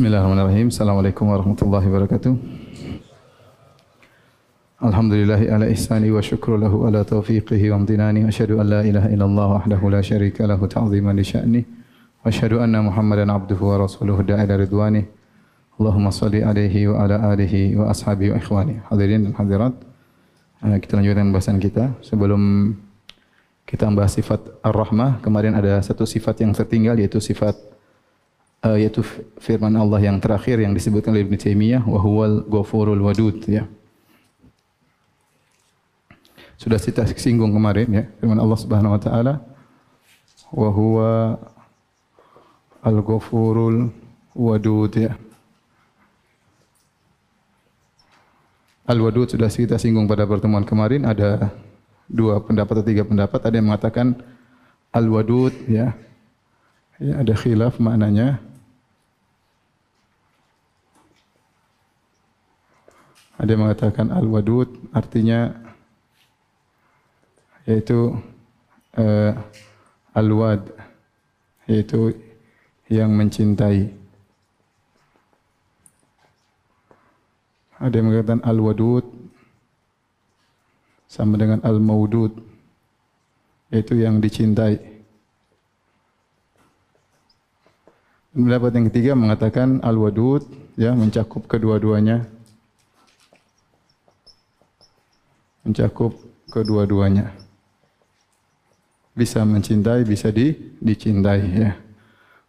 Bismillahirrahmanirrahim. Assalamualaikum warahmatullahi wabarakatuh. Alhamdulillahi ala ihsani wa syukru lahu ala taufiqihi wa amtinani. Asyhadu an la ilaha illallah wahdahu la syarika lahu ta'ziman li sya'ni. Wa asyhadu anna Muhammadan abduhu wa rasuluhu da'ila ridwani. Allahumma salli alaihi wa ala alihi wa ashabihi wa ikhwani. Hadirin dan hadirat. Uh, kita lanjutkan bahasan kita. Sebelum kita membahas sifat Ar-Rahmah, kemarin ada satu sifat yang tertinggal yaitu sifat uh, yaitu firman Allah yang terakhir yang disebutkan oleh Ibn Taimiyah wa huwal ghafurul wadud ya. Sudah kita singgung kemarin ya firman Allah Subhanahu wa taala wa huwa al-ghafurul wadud ya. Al-wadud sudah kita singgung pada pertemuan kemarin ada dua pendapat atau tiga pendapat ada yang mengatakan al-wadud ya. Ya ada khilaf maknanya. Ada yang mengatakan al-wadud artinya yaitu uh, al-wad yaitu yang mencintai. Ada yang mengatakan al-wadud sama dengan al-maudud yaitu yang dicintai. Pendapat yang ketiga mengatakan al-wadud ya mencakup kedua-duanya. Mencakup kedua-duanya. Bisa mencintai, bisa di, dicintai ya.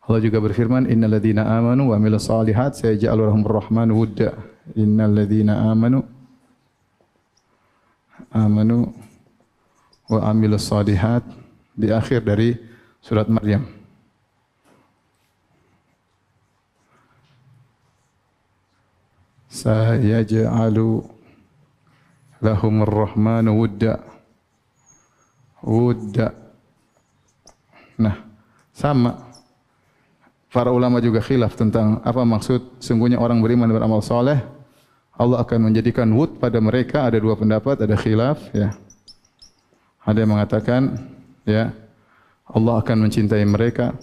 Allah juga berfirman innalladzina amanu wa amilus solihat sayaj'alu lahumur rahman wudda innal ladzina amanu amanu wa amilus salihat di akhir dari surat Maryam. Sayaj'alu lahumur rahman wudda wudda Nah, sama para ulama juga khilaf tentang apa maksud sungguhnya orang beriman dan beramal soleh. Allah akan menjadikan wud pada mereka. Ada dua pendapat, ada khilaf. Ya. Ada yang mengatakan, ya Allah akan mencintai mereka.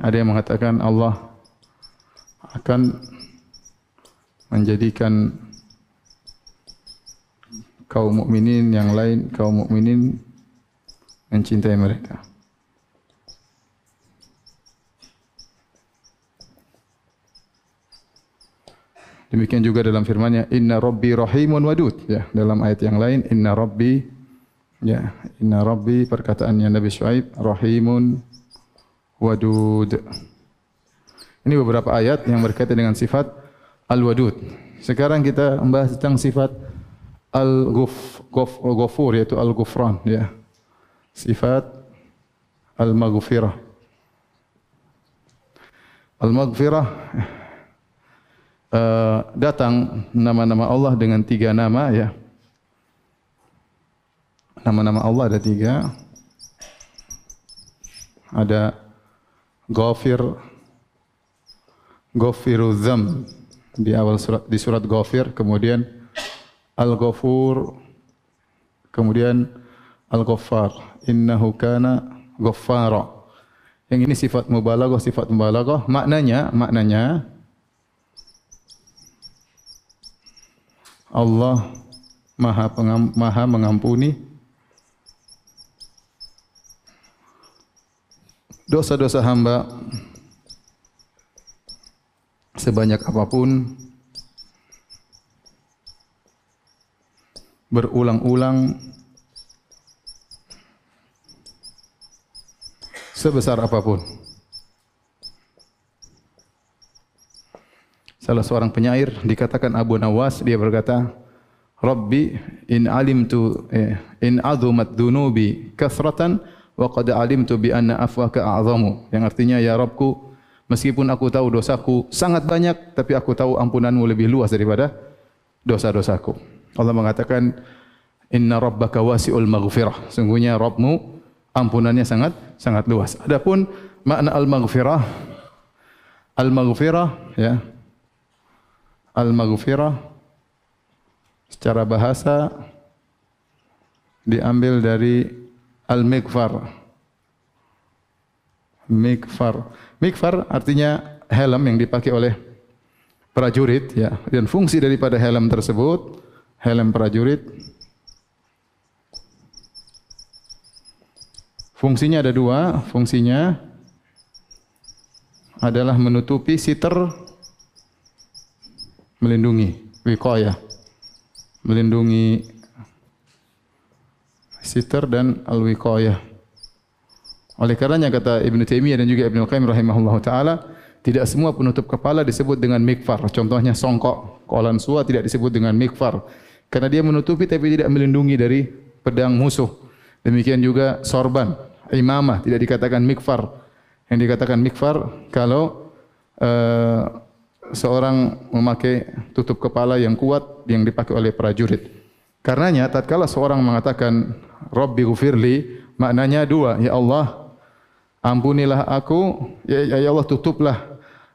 Ada yang mengatakan Allah akan menjadikan kaum mukminin yang lain kaum mukminin mencintai mereka. Demikian juga dalam firman-Nya Inna Rabbi Rahimun Wadud ya dalam ayat yang lain Inna Rabbi ya Inna Rabbi perkataannya Nabi Shu'aib Rahimun Wadud. Ini beberapa ayat yang berkaitan dengan sifat Al-Wadud. Sekarang kita membahas tentang sifat Al-Ghafur yaitu Al-Ghufran ya. Sifat Al-Maghfirah. Al-Maghfirah uh, datang nama-nama Allah dengan tiga nama ya. Nama-nama Allah ada tiga. Ada Ghafir Ghafiru Dzam di awal surat di surat Ghafir kemudian Al-Ghafur kemudian Al-Ghaffar. Innahu kana ghaffara. Yang ini sifat mubalaghah sifat mubalaghah. Maknanya maknanya Allah Maha pengam, Maha mengampuni dosa-dosa hamba sebanyak apapun berulang-ulang sebesar apapun. Salah seorang penyair dikatakan Abu Nawas dia berkata, "Rabbi in alimtu eh, in azumat dunubi kasratan wa qad alimtu bi anna afwaka a'zamu." Yang artinya ya Rabbku, meskipun aku tahu dosaku sangat banyak tapi aku tahu ampunanmu lebih luas daripada dosa-dosaku. Allah mengatakan Inna rabbaka wasi'ul maghfirah. Sungguhnya Rabbmu ampunannya sangat sangat luas. Adapun makna al-maghfirah al-maghfirah ya. Al-maghfirah secara bahasa diambil dari al-mikfar. Mikfar. Mikfar artinya helm yang dipakai oleh prajurit ya. Dan fungsi daripada helm tersebut, helm prajurit Fungsinya ada dua, fungsinya adalah menutupi siter melindungi wiqayah melindungi siter dan al-wiqayah. Oleh karenanya kata Ibn Taimiyah dan juga Ibn Al-Qayyim rahimahullah ta'ala, tidak semua penutup kepala disebut dengan mikfar. Contohnya songkok, kolan sua tidak disebut dengan mikfar. Karena dia menutupi tapi tidak melindungi dari pedang musuh. Demikian juga sorban imamah tidak dikatakan mikfar. Yang dikatakan mikfar kalau uh, seorang memakai tutup kepala yang kuat yang dipakai oleh prajurit. Karenanya tatkala seorang mengatakan Rabbi gufirli maknanya dua ya Allah ampunilah aku ya, ya Allah tutuplah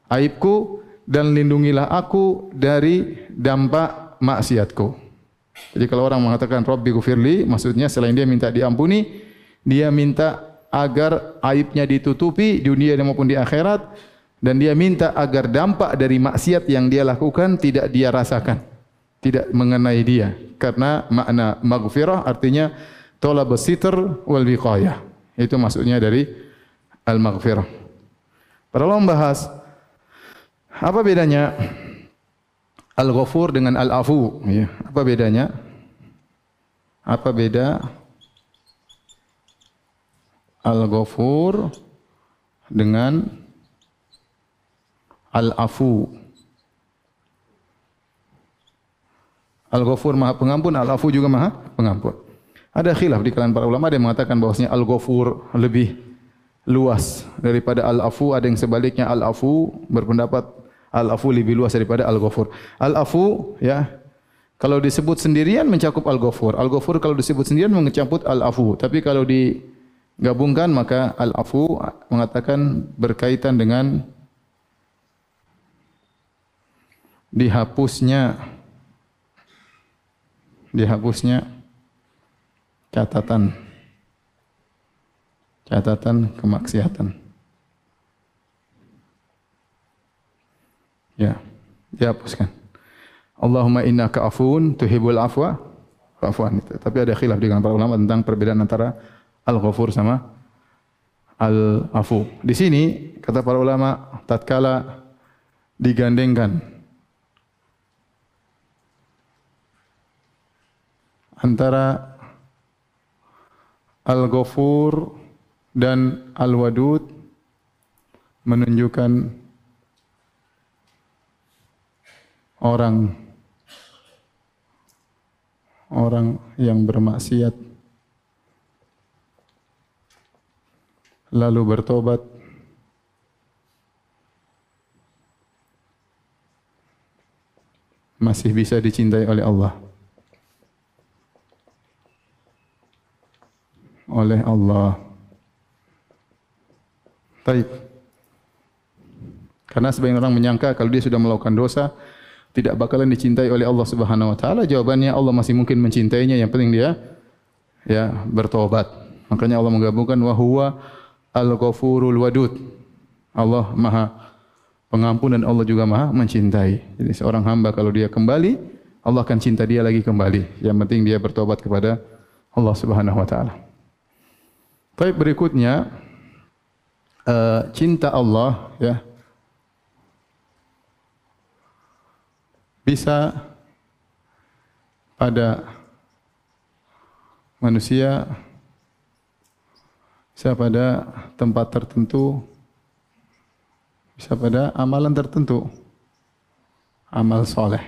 aibku dan lindungilah aku dari dampak maksiatku. Jadi kalau orang mengatakan Rabbi gufirli maksudnya selain dia minta diampuni dia minta agar aibnya ditutupi di dunia maupun di akhirat dan dia minta agar dampak dari maksiat yang dia lakukan tidak dia rasakan tidak mengenai dia karena makna maghfirah artinya talab sitr wal wiqayah itu maksudnya dari al maghfirah para ulama membahas apa bedanya al ghafur dengan al afu ya apa bedanya apa beda Al-Ghafur dengan Al-Afu. Al-Ghafur Maha Pengampun, Al-Afu juga Maha Pengampun. Ada khilaf di kalangan para ulama ada yang mengatakan bahwasanya Al-Ghafur lebih luas daripada Al-Afu, ada yang sebaliknya Al-Afu berpendapat Al-Afu lebih luas daripada Al-Ghafur. Al-Afu ya kalau disebut sendirian mencakup Al-Ghafur. Al-Ghafur kalau disebut sendirian mencakup Al-Afu. Tapi kalau di gabungkan maka al-afu mengatakan berkaitan dengan dihapusnya dihapusnya catatan catatan kemaksiatan. Ya dihapuskan Allahumma innaka afun tuhibbul afwa. Afwan tapi ada khilaf dengan para ulama tentang perbedaan antara Al-Ghafur sama Al-Afu. Di sini kata para ulama tatkala digandengkan antara Al-Ghafur dan Al-Wadud menunjukkan orang orang yang bermaksiat lalu bertobat. Masih bisa dicintai oleh Allah. Oleh Allah Baik Karena sebagian orang menyangka kalau dia sudah melakukan dosa tidak bakalan dicintai oleh Allah Subhanahu wa taala jawabannya Allah masih mungkin mencintainya yang penting dia ya bertobat makanya Allah menggabungkan wa huwa Al-Ghafurul Wadud. Allah Maha Pengampun dan Allah juga Maha mencintai. Jadi seorang hamba kalau dia kembali, Allah akan cinta dia lagi kembali. Yang penting dia bertobat kepada Allah Subhanahu wa taala. Baik berikutnya uh, cinta Allah ya bisa pada manusia bisa pada tempat tertentu, bisa pada amalan tertentu, amal soleh.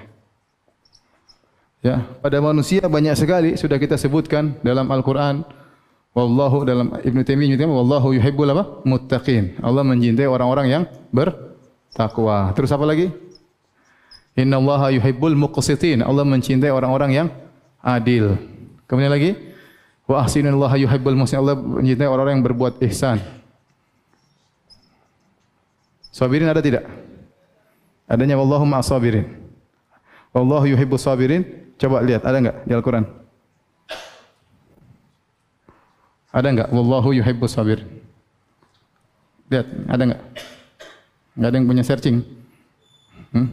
Ya, pada manusia banyak sekali sudah kita sebutkan dalam Al-Quran. Wallahu dalam Ibn Taimiyah menyebutkan wallahu yuhibbul apa? Muttaqin. Allah mencintai orang-orang yang bertakwa. Terus apa lagi? Inna Allah yuhibbul muqsitin. Allah mencintai orang-orang yang adil. Kemudian lagi? Wa ahsinillaha yuhibbul muhsin. Allah mencintai orang-orang yang berbuat ihsan. Sabirin ada tidak? Adanya wallahu ma'as sabirin. Wallahu yuhibbus sabirin. Coba lihat ada enggak di Al-Qur'an? Ada enggak? Wallahu yuhibbus sabir. Lihat, ada enggak? Enggak ada yang punya searching. Hmm?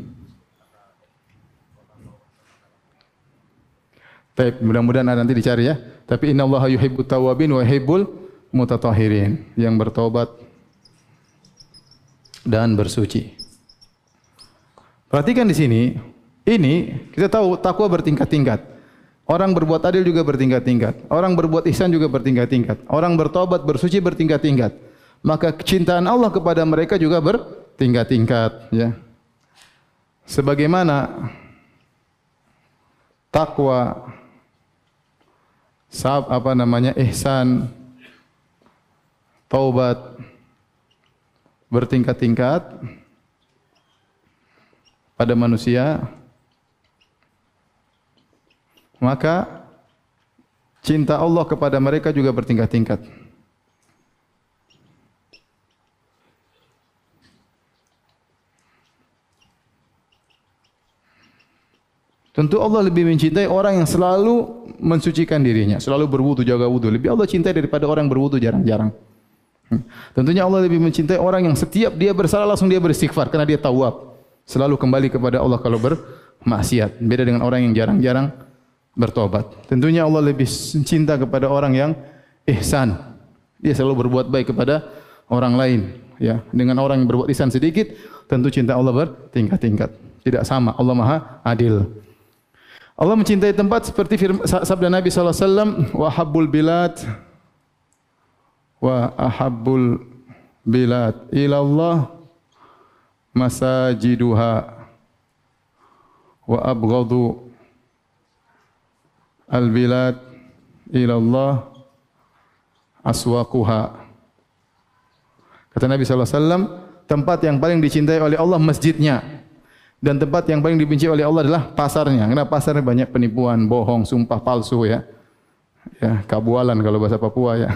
Baik, mudah-mudahan nanti dicari ya. Tapi inna Allah yuhibbut tawabin wa yuhibbul mutatahirin. Yang bertobat dan bersuci. Perhatikan di sini, ini kita tahu takwa bertingkat-tingkat. Orang berbuat adil juga bertingkat-tingkat. Orang berbuat ihsan juga bertingkat-tingkat. Orang bertobat, bersuci bertingkat-tingkat. Maka kecintaan Allah kepada mereka juga bertingkat-tingkat. Ya. Sebagaimana takwa, sab apa namanya ihsan, taubat bertingkat-tingkat pada manusia maka cinta Allah kepada mereka juga bertingkat-tingkat. Tentu Allah lebih mencintai orang yang selalu mensucikan dirinya, selalu berwudu, jaga wudu. Lebih Allah cintai daripada orang berwudu jarang-jarang. Hmm. Tentunya Allah lebih mencintai orang yang setiap dia bersalah langsung dia beristighfar karena dia tawab. Selalu kembali kepada Allah kalau bermaksiat. Beda dengan orang yang jarang-jarang bertobat. Tentunya Allah lebih cinta kepada orang yang ihsan. Dia selalu berbuat baik kepada orang lain. Ya, dengan orang yang berbuat ihsan sedikit, tentu cinta Allah bertingkat-tingkat. Tidak sama. Allah Maha Adil. Allah mencintai tempat seperti sabda Nabi wasallam, "Wa habbul bilad wa ahabbul bilad ila Allah masajiduha wa abghadu al-bilad ila Allah aswaquha. Kata Nabi wasallam, tempat yang paling dicintai oleh Allah masjidnya. Dan tempat yang paling dibenci oleh Allah adalah pasarnya. Karena pasarnya banyak penipuan, bohong, sumpah palsu ya. Ya, kabualan kalau bahasa Papua ya.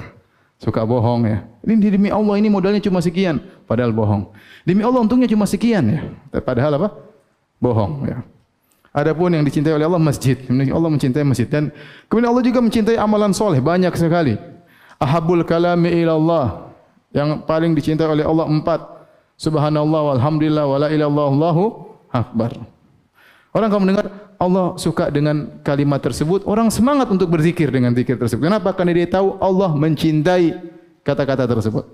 Suka bohong ya. Ini demi Allah ini modalnya cuma sekian, padahal bohong. Demi Allah untungnya cuma sekian ya. Padahal apa? Bohong ya. Adapun yang dicintai oleh Allah masjid. Allah mencintai masjid dan kemudian Allah juga mencintai amalan soleh banyak sekali. Ahabul kalami ila Allah yang paling dicintai oleh Allah empat. Subhanallah walhamdulillah wala ilallah Allahu akbar. Orang kalau mendengar Allah suka dengan kalimat tersebut, orang semangat untuk berzikir dengan zikir tersebut. Kenapa? Karena dia tahu Allah mencintai kata-kata tersebut.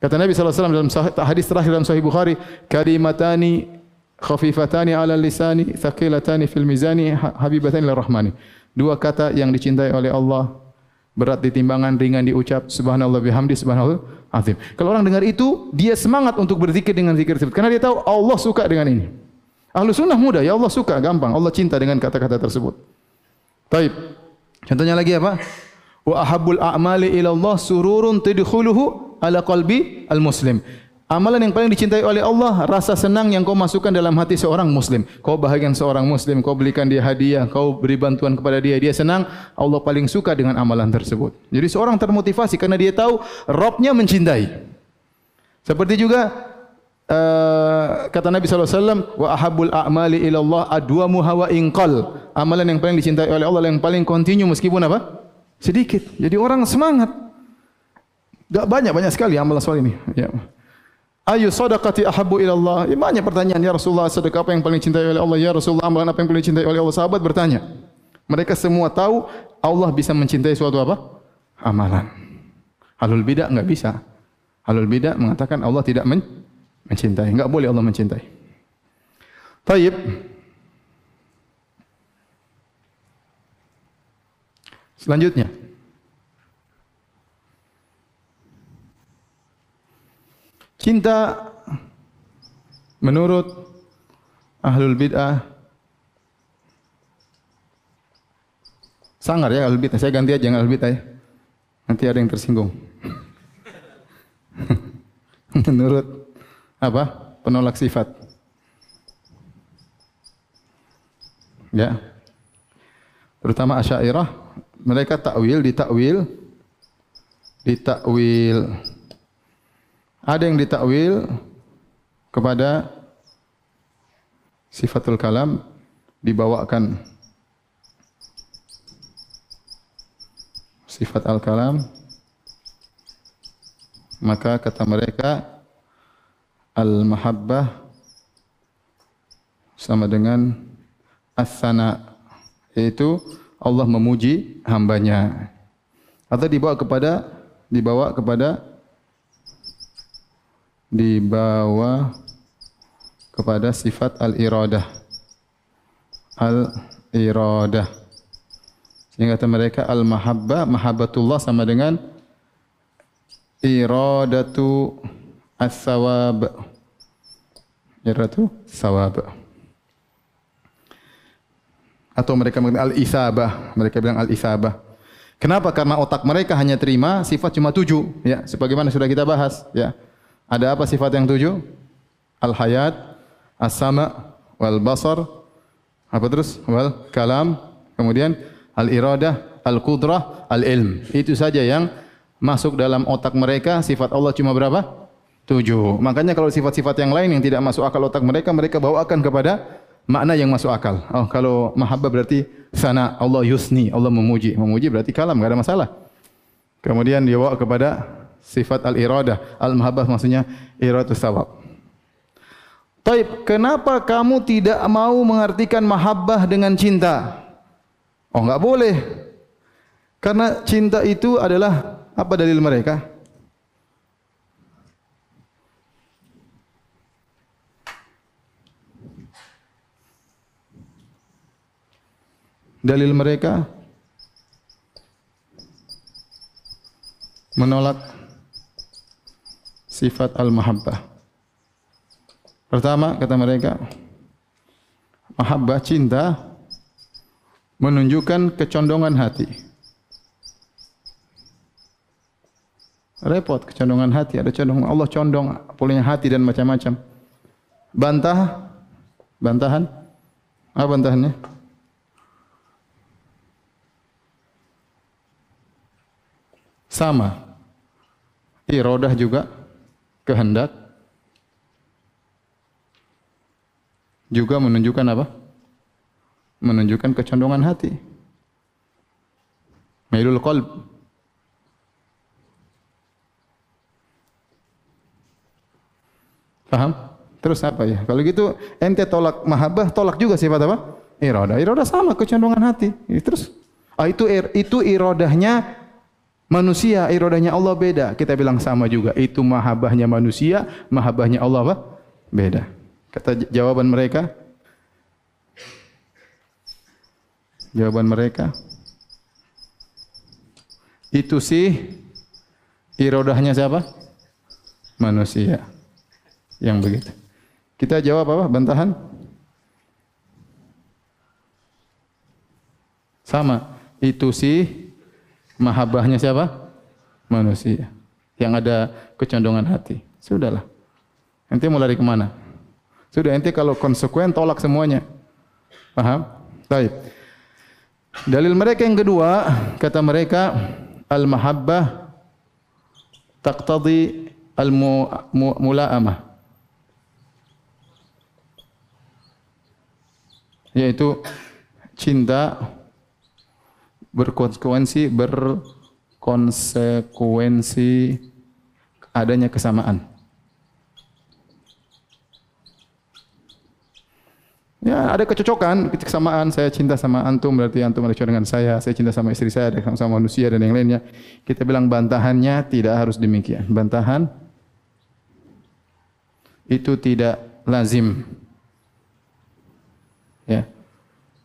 Kata Nabi SAW dalam hadis terakhir dalam Sahih Bukhari, kalimatani khafifatani ala lisani thaqilatani fil mizani habibatani lir rahmani dua kata yang dicintai oleh Allah berat di timbangan ringan diucap subhanallah bihamdi subhanallah azim kalau orang dengar itu dia semangat untuk berzikir dengan zikir tersebut karena dia tahu Allah suka dengan ini ahlu sunnah mudah ya Allah suka gampang Allah cinta dengan kata-kata tersebut Taib. Contohnya lagi apa? Wa ahabbul a'mali ila Allah sururun tidkhuluhu ala qalbi al-muslim. Amalan yang paling dicintai oleh Allah, rasa senang yang kau masukkan dalam hati seorang muslim. Kau bahagian seorang muslim, kau belikan dia hadiah, kau beri bantuan kepada dia, dia senang, Allah paling suka dengan amalan tersebut. Jadi seorang termotivasi karena dia tahu Robnya mencintai. Seperti juga uh, kata Nabi SAW, wa ahabul a'mali ilallah adwa muhawa inqal. Amalan yang paling dicintai oleh Allah yang paling kontinu meskipun apa? Sedikit. Jadi orang semangat. Tak banyak banyak sekali amalan soal ini. Ya. Ayu sadaqati ahabbu ila Allah? Ya, banyak pertanyaan ya Rasulullah, sedekah apa yang paling cintai oleh Allah? Ya Rasulullah, amalan apa yang paling cintai oleh Allah? Sahabat bertanya. Mereka semua tahu Allah bisa mencintai suatu apa? Amalan. Halul bidah enggak bisa. Halul bidah mengatakan Allah tidak men mencintai. Enggak boleh Allah mencintai. Taib. Selanjutnya. Cinta menurut ahlul bid'ah sangar ya ahlul bid'ah. Saya ganti aja ahlul bid'ah ya. Nanti ada yang tersinggung. menurut apa? Penolak sifat. Ya. Terutama Asy'ariyah, mereka takwil, ditakwil, ditakwil ada yang ditakwil kepada sifatul kalam dibawakan. Sifat al-kalam Maka kata mereka al-mahabbah sama dengan as-sana yaitu Allah memuji hambanya. Atau dibawa kepada dibawa kepada dibawa kepada sifat al-iradah. Al-iradah. Sehingga kata mereka al-mahabbah mahabbatullah sama dengan iradatu as-sawab. Iradatu sawab. Atau mereka mengatakan al-isabah. Mereka bilang al-isabah. Kenapa? Karena otak mereka hanya terima sifat cuma tujuh. Ya sebagaimana sudah kita bahas. Ya ada apa sifat yang tujuh? Al-hayat, as-sama, wal-basar, apa terus? Wal kalam, kemudian al-iradah, al-qudrah, al-ilm. Itu saja yang masuk dalam otak mereka. Sifat Allah cuma berapa? Tujuh. Makanya kalau sifat-sifat yang lain yang tidak masuk akal otak mereka, mereka bawakan kepada makna yang masuk akal. Oh, kalau mahabbah berarti sana Allah yusni, Allah memuji. Memuji berarti kalam, tidak ada masalah. Kemudian dia bawa kepada sifat al-iradah. Al-mahabbah maksudnya iradatus sawab. Taib, kenapa kamu tidak mau mengartikan mahabbah dengan cinta? Oh, enggak boleh. Karena cinta itu adalah apa dalil mereka? Dalil mereka menolak sifat al-mahabbah. Pertama kata mereka, mahabbah cinta menunjukkan kecondongan hati. Repot kecondongan hati, ada condong Allah condong punya hati dan macam-macam. Bantah, bantahan, apa bantahannya? Sama. Irodah juga kehendak juga menunjukkan apa? Menunjukkan kecondongan hati. Mailul qalb. Paham? Terus apa ya? Kalau gitu ente tolak mahabbah, tolak juga sifat apa? Iradah. Iradah sama kecondongan hati. Terus ah itu itu iradahnya Manusia iradahnya Allah beda. Kita bilang sama juga. Itu mahabbahnya manusia, mahabbahnya Allah apa? Beda. Kata jawaban mereka. Jawaban mereka. Itu sih iradahnya siapa? Manusia. Yang begitu. Kita jawab apa? Bantahan? Sama. Itu sih mahabbahnya siapa? Manusia. Yang ada kecondongan hati. Sudahlah. Nanti mau lari kemana? Sudah, nanti kalau konsekuen tolak semuanya. Paham? Baik. Dalil mereka yang kedua, kata mereka, Al-mahabbah taqtadi al-mula'amah. Yaitu cinta berkonsekuensi berkonsekuensi adanya kesamaan. Ya, ada kecocokan, kesamaan. Saya cinta sama antum, berarti antum ada dengan saya. Saya cinta sama istri saya, ada sama manusia dan yang lainnya. Kita bilang bantahannya tidak harus demikian. Bantahan itu tidak lazim. Ya.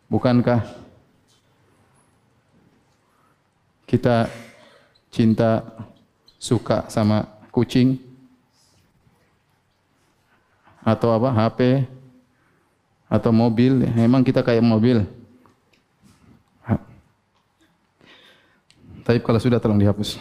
Bukankah kita cinta suka sama kucing. Atau apa HP atau mobil. Memang kita kayak mobil. Tapi kalau sudah tolong dihapus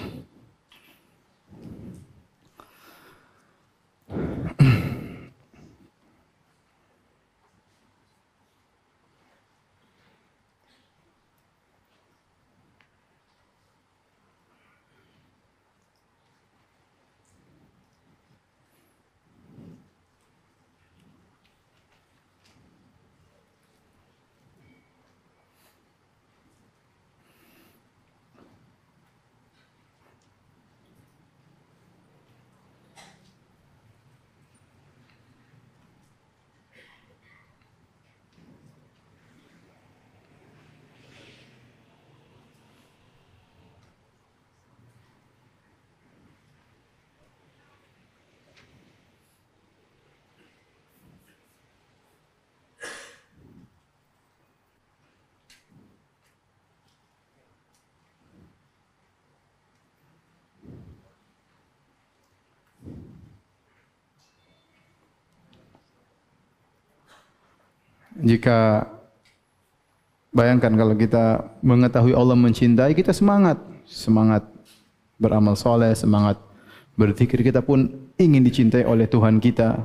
jika bayangkan kalau kita mengetahui Allah mencintai, kita semangat, semangat beramal soleh, semangat berzikir kita pun ingin dicintai oleh Tuhan kita.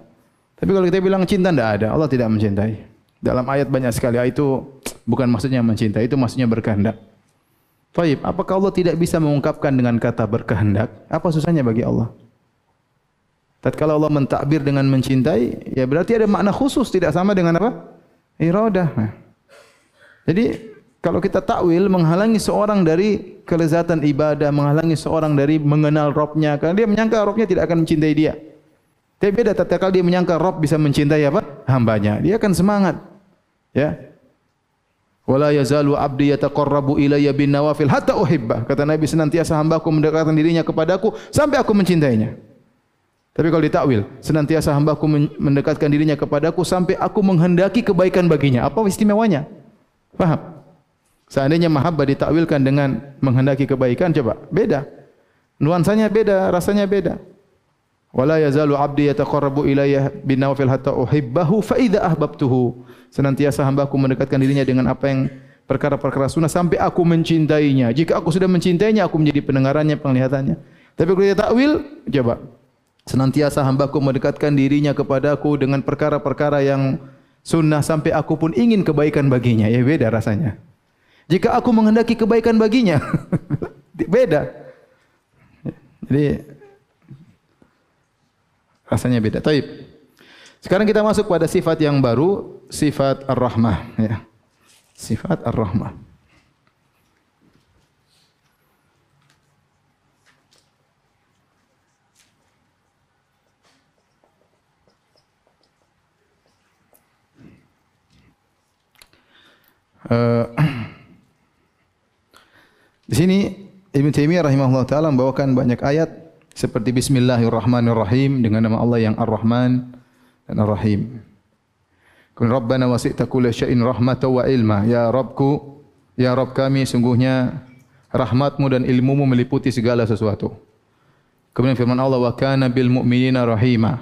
Tapi kalau kita bilang cinta tidak ada, Allah tidak mencintai. Dalam ayat banyak sekali itu bukan maksudnya mencintai, itu maksudnya berkehendak. Baik, apakah Allah tidak bisa mengungkapkan dengan kata berkehendak? Apa susahnya bagi Allah? Tatkala Allah mentakbir dengan mencintai, ya berarti ada makna khusus tidak sama dengan apa? Iradah. Jadi kalau kita takwil menghalangi seorang dari kelezatan ibadah, menghalangi seorang dari mengenal Robnya, karena dia menyangka Robnya tidak akan mencintai dia. Tapi beda tatkala dia menyangka Rob bisa mencintai apa? Hambanya. Dia akan semangat. Ya, wala yazalu abdi yataqarrabu ilayya bin nawafil hatta uhibba kata nabi senantiasa hambaku mendekatkan dirinya kepadaku sampai aku mencintainya tapi kalau ditakwil senantiasa hambaku mendekatkan dirinya kepadaku sampai aku menghendaki kebaikan baginya. Apa istimewanya? Paham seandainya mahabbah ditakwilkan dengan menghendaki kebaikan coba. Beda. Nuansanya beda rasanya beda. Wala yazalu abdi yataqarrabu ilayya bin nawafil hatta uhibbahu fa idza ahbabtuhu. Senantiasa hambaku mendekatkan dirinya dengan apa yang perkara-perkara sunnah sampai aku mencintainya. Jika aku sudah mencintainya, aku menjadi pendengarannya, penglihatannya. Tapi kalau dia takwil, coba. Senantiasa hambaku mendekatkan dirinya kepadaku dengan perkara-perkara yang sunnah sampai aku pun ingin kebaikan baginya. Ya beda rasanya. Jika aku menghendaki kebaikan baginya, beda. Jadi rasanya beda. Taib. Sekarang kita masuk pada sifat yang baru sifat ar-rahmah ya. Sifat ar-rahmah. Uh, di sini Ibn Taimiyah rahimahullah taala membawakan banyak ayat seperti Bismillahirrahmanirrahim dengan nama Allah yang Ar-Rahman dan Ar-Rahim. Kemudian Rabbana wasi'ta kulla syai'in rahmatan wa ilma. Ya Rabbku, ya Rabb kami sungguhnya rahmatmu dan ilmumu meliputi segala sesuatu. Kemudian firman Allah wa kana bil mu'minina rahima.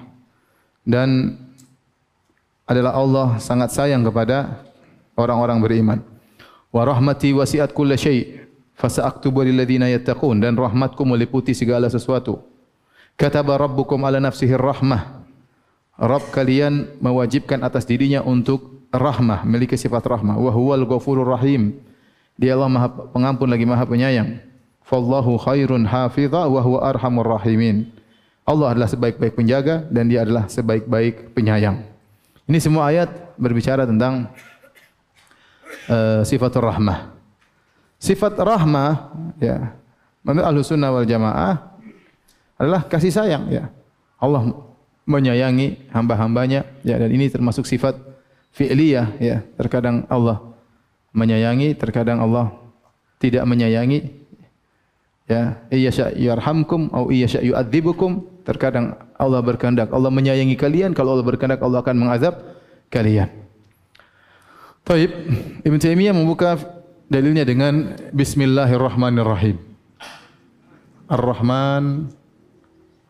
Dan adalah Allah sangat sayang kepada orang-orang beriman. Wa rahmati wasi'at kulla syai' fasa'aktubu lil ladzina yattaqun dan rahmatku meliputi segala sesuatu. Kataba rabbukum ala nafsihi rahmah Rabb kalian mewajibkan atas dirinya untuk rahmah, memiliki sifat rahmah. Wa huwal ghafurur rahim. Dia Allah Maha Pengampun lagi Maha Penyayang. Fallahu khairun hafidha wa huwa arhamur rahimin. Allah adalah sebaik-baik penjaga dan dia adalah sebaik-baik penyayang. Ini semua ayat berbicara tentang uh, sifat rahmah. Sifat rahmah ya, menurut Ahlussunnah wal Jamaah adalah kasih sayang ya. Allah menyayangi hamba-hambanya ya dan ini termasuk sifat fi'liyah ya. Terkadang Allah menyayangi terkadang Allah tidak menyayangi ya. Iya sya yarhamkum atau iya sya yu'adzibukum. Terkadang Allah berkehendak Allah menyayangi kalian. Kalau Allah berkehendak Allah akan mengazab kalian Taib Ibn Taimiyah membuka dalilnya dengan bismillahirrahmanirrahim Ar-Rahman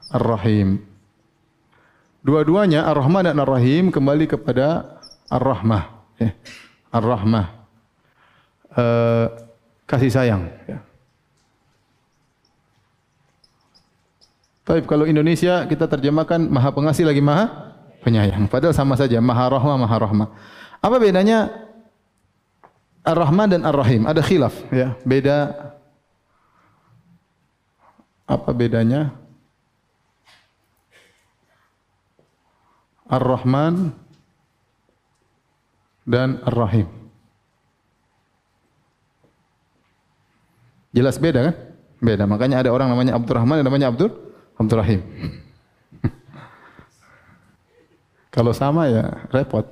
Ar-Rahim Dua-duanya Ar-Rahman dan Ar-Rahim kembali kepada Ar-Rahmah. Ya. Ar-Rahmah. Uh, kasih sayang. Ya. Tapi kalau Indonesia kita terjemahkan Maha Pengasih lagi Maha Penyayang. Padahal sama saja Maha Rahmah, Maha Rahmah. Apa bedanya Ar-Rahman dan Ar-Rahim? Ada khilaf. Ya. Beda. Apa bedanya? Ar-Rahman dan Ar-Rahim. Jelas beda kan? Beda. Makanya ada orang namanya Abdul Rahman dan namanya Abdul Abdul Rahim. Kalau sama ya repot.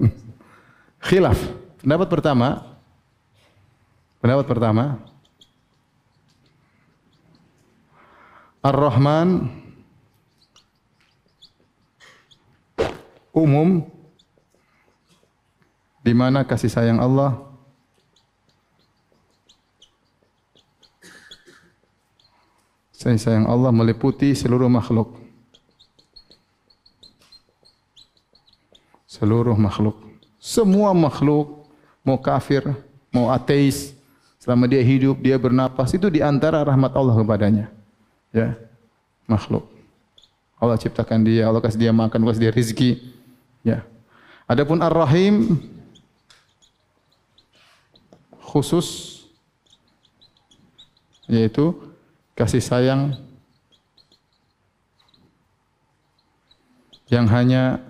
Khilaf. Pendapat pertama. Pendapat pertama. Ar-Rahman umum di mana kasih sayang Allah kasih sayang Allah meliputi seluruh makhluk seluruh makhluk Semua makhluk, mau kafir, mau ateis, selama dia hidup, dia bernapas, itu di antara rahmat Allah kepadanya. Ya, makhluk. Allah ciptakan dia, Allah kasih dia makan, kasih dia rezeki. Ya. Adapun Ar-Rahim khusus yaitu kasih sayang yang hanya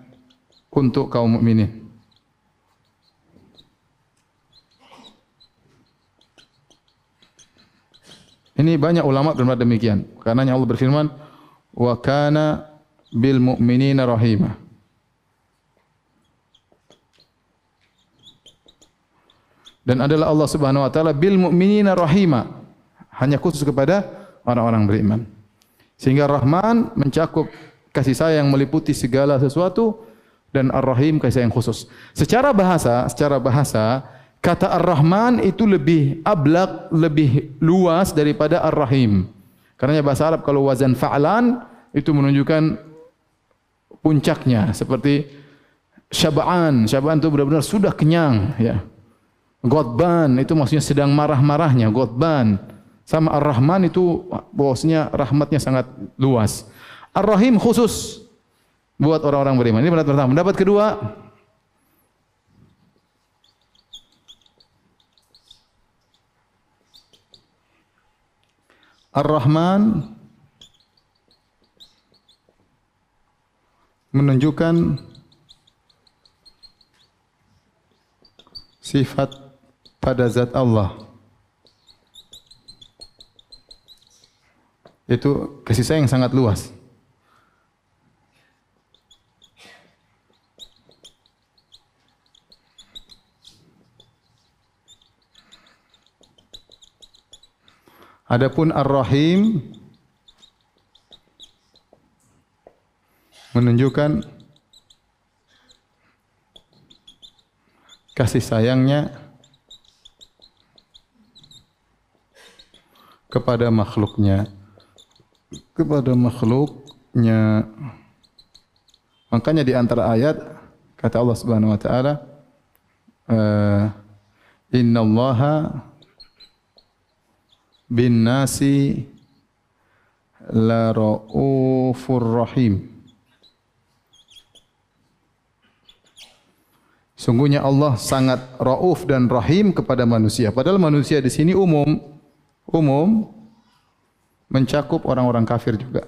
untuk kaum mukminin. Ini banyak ulama berkata demikian. Karena Allah berfirman, "Wa kana bil mu'minina rahimah." Dan adalah Allah Subhanahu wa taala bil mu'minina rahimah. Hanya khusus kepada orang-orang beriman. Sehingga Rahman mencakup kasih sayang meliputi segala sesuatu dan Ar-Rahim kasih sayang khusus. Secara bahasa, secara bahasa kata Ar-Rahman itu lebih ablak, lebih luas daripada Ar-Rahim. Karena bahasa Arab kalau wazan fa'lan itu menunjukkan puncaknya seperti syab'an. Syab'an itu benar-benar sudah kenyang ya. Godban itu maksudnya sedang marah-marahnya, Godban. Sama Ar-Rahman itu bosnya rahmatnya sangat luas. Ar-Rahim khusus buat orang-orang beriman. Ini pendapat pertama. Pendapat kedua, Ar-Rahman menunjukkan sifat pada zat Allah. Itu kasih sayang sangat luas. Adapun Ar-Rahim menunjukkan kasih sayangnya kepada makhluknya. Kepada makhluknya. Makanya di antara ayat kata Allah Subhanahu wa taala uh, innallaha bin nasi la raufur rahim. Sungguhnya Allah sangat rauf dan rahim kepada manusia. Padahal manusia di sini umum, umum mencakup orang-orang kafir juga.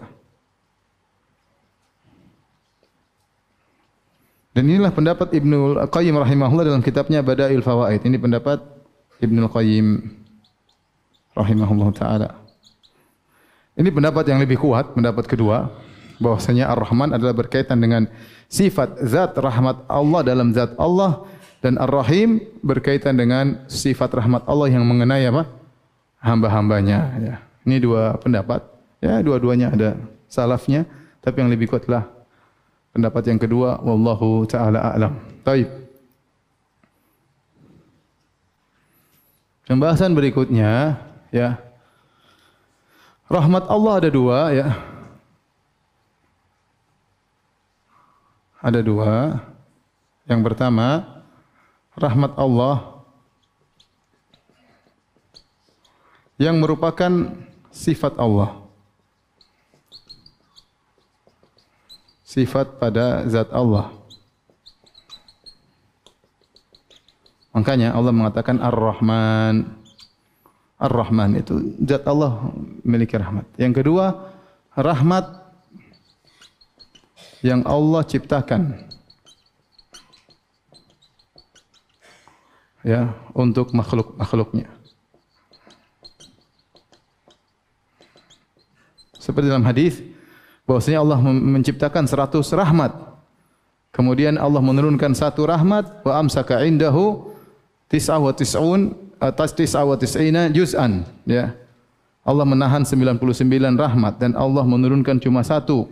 Dan inilah pendapat Ibnu Qayyim rahimahullah dalam kitabnya Badail Fawaid. Ini pendapat Ibnu Qayyim rahimahullah taala. Ini pendapat yang lebih kuat, pendapat kedua, bahwasanya Ar-Rahman adalah berkaitan dengan sifat zat rahmat Allah dalam zat Allah dan Ar-Rahim berkaitan dengan sifat rahmat Allah yang mengenai apa? hamba-hambanya ya. Ini dua pendapat. Ya, dua-duanya ada salafnya, tapi yang lebih kuatlah pendapat yang kedua wallahu taala a'lam. Baik. Pembahasan berikutnya ya. Rahmat Allah ada dua ya. Ada dua. Yang pertama, rahmat Allah yang merupakan sifat Allah. Sifat pada zat Allah. Makanya Allah mengatakan Ar-Rahman. Ar-Rahman itu zat Allah memiliki rahmat. Yang kedua, rahmat yang Allah ciptakan. Ya, untuk makhluk-makhluknya. Seperti dalam hadis bahwasanya Allah menciptakan seratus rahmat. Kemudian Allah menurunkan satu rahmat wa amsaka indahu tis'ah wa tis'un atas tis'awa tis'ina juz'an. Ya. Allah menahan 99 rahmat dan Allah menurunkan cuma satu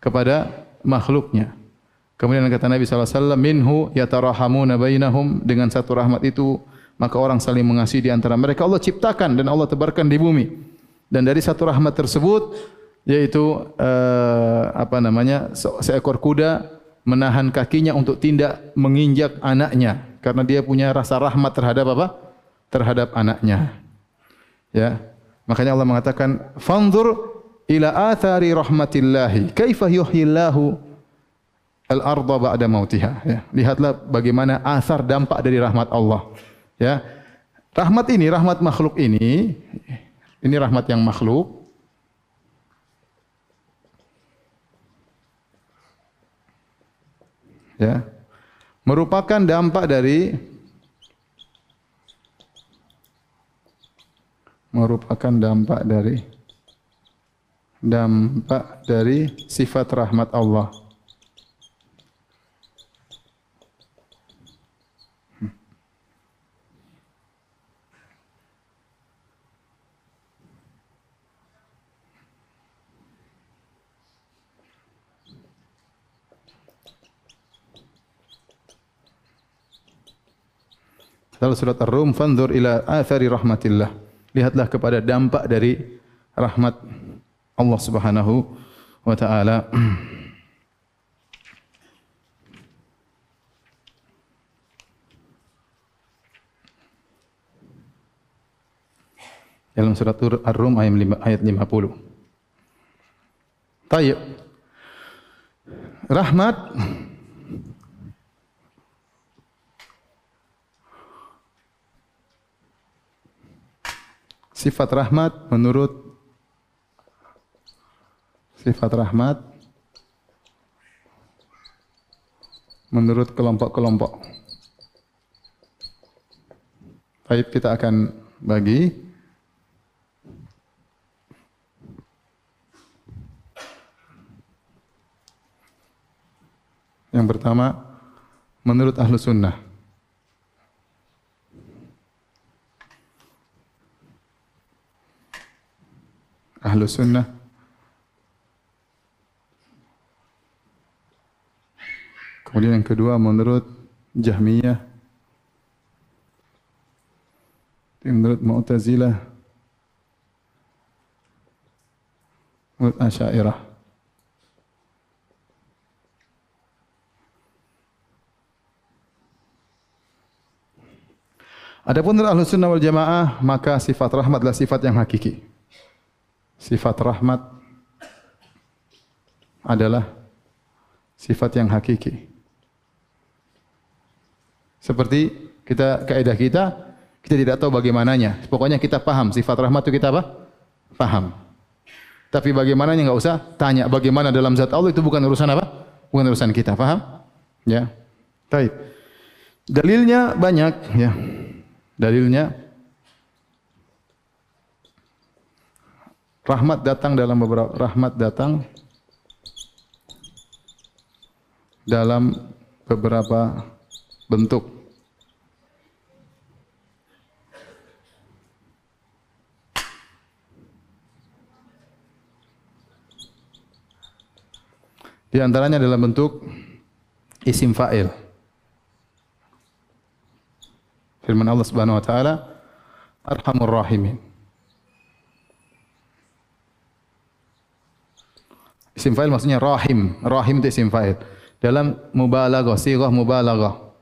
kepada makhluknya. Kemudian kata Nabi SAW, minhu yatarahamuna bainahum dengan satu rahmat itu maka orang saling mengasihi di antara mereka. Allah ciptakan dan Allah tebarkan di bumi. Dan dari satu rahmat tersebut yaitu uh, apa namanya se seekor kuda menahan kakinya untuk tidak menginjak anaknya karena dia punya rasa rahmat terhadap apa? Terhadap anaknya. Ya. Makanya Allah mengatakan, "Fanzur ila athari rahmatillahi, kaifa yuhyillahu al-ardha ba'da mautiha." Ya. Lihatlah bagaimana asar dampak dari rahmat Allah. Ya. Rahmat ini, rahmat makhluk ini, ini rahmat yang makhluk. Ya. Merupakan dampak dari merupakan dampak dari dampak dari sifat rahmat Allah. Dalam surat Ar-Rum, fanzur ila athari rahmatillah lihatlah kepada dampak dari rahmat Allah Subhanahu wa taala. Dalam surat Ar-Rum ayat 50. Tayyib. Rahmat sifat rahmat menurut sifat rahmat menurut kelompok-kelompok. Baik, kita akan bagi Yang pertama, menurut ahlu sunnah. Ahlu sunnah. Kemudian yang kedua menurut jahmiyah menurut mu'tazilah menurut asyairah. Adapun menurut ahlu sunnah wal jamaah, maka sifat rahmat adalah sifat yang hakiki sifat rahmat adalah sifat yang hakiki. Seperti kita kaidah kita, kita tidak tahu bagaimananya. Pokoknya kita paham sifat rahmat itu kita apa? Paham. Tapi bagaimananya enggak usah tanya bagaimana dalam zat Allah itu bukan urusan apa? Bukan urusan kita, paham? Ya. Baik. Dalilnya banyak ya. Dalilnya rahmat datang dalam beberapa rahmat datang dalam beberapa bentuk. Di antaranya dalam bentuk isim fa'il. Firman Allah Subhanahu wa taala, Arhamur Rahimin. Isim fa'il maksudnya rahim. Rahim itu isim fa'il. Dalam mubalaghah, sirah mubalaghah.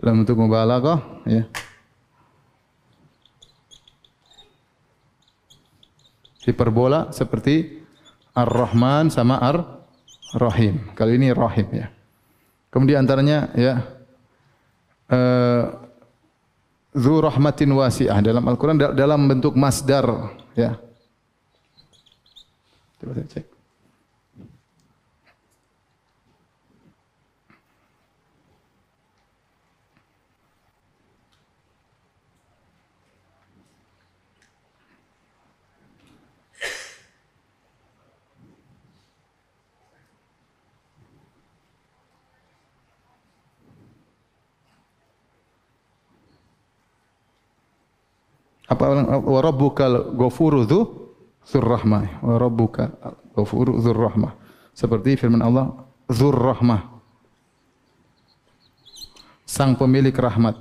Dalam bentuk mubalaghah, ya. Hiperbola seperti Ar-Rahman sama Ar-Rahim. Kali ini Rahim ya. Kemudian antaranya ya uh, Zu rahmatin wasi'ah dalam Al-Quran dalam bentuk masdar ya. Coba saya cek. Apa wa rabbukal ghafuru dzu dzurrahmah wa rabbuka ghafuru dzurrahmah seperti firman Allah dzurrahmah sang pemilik rahmat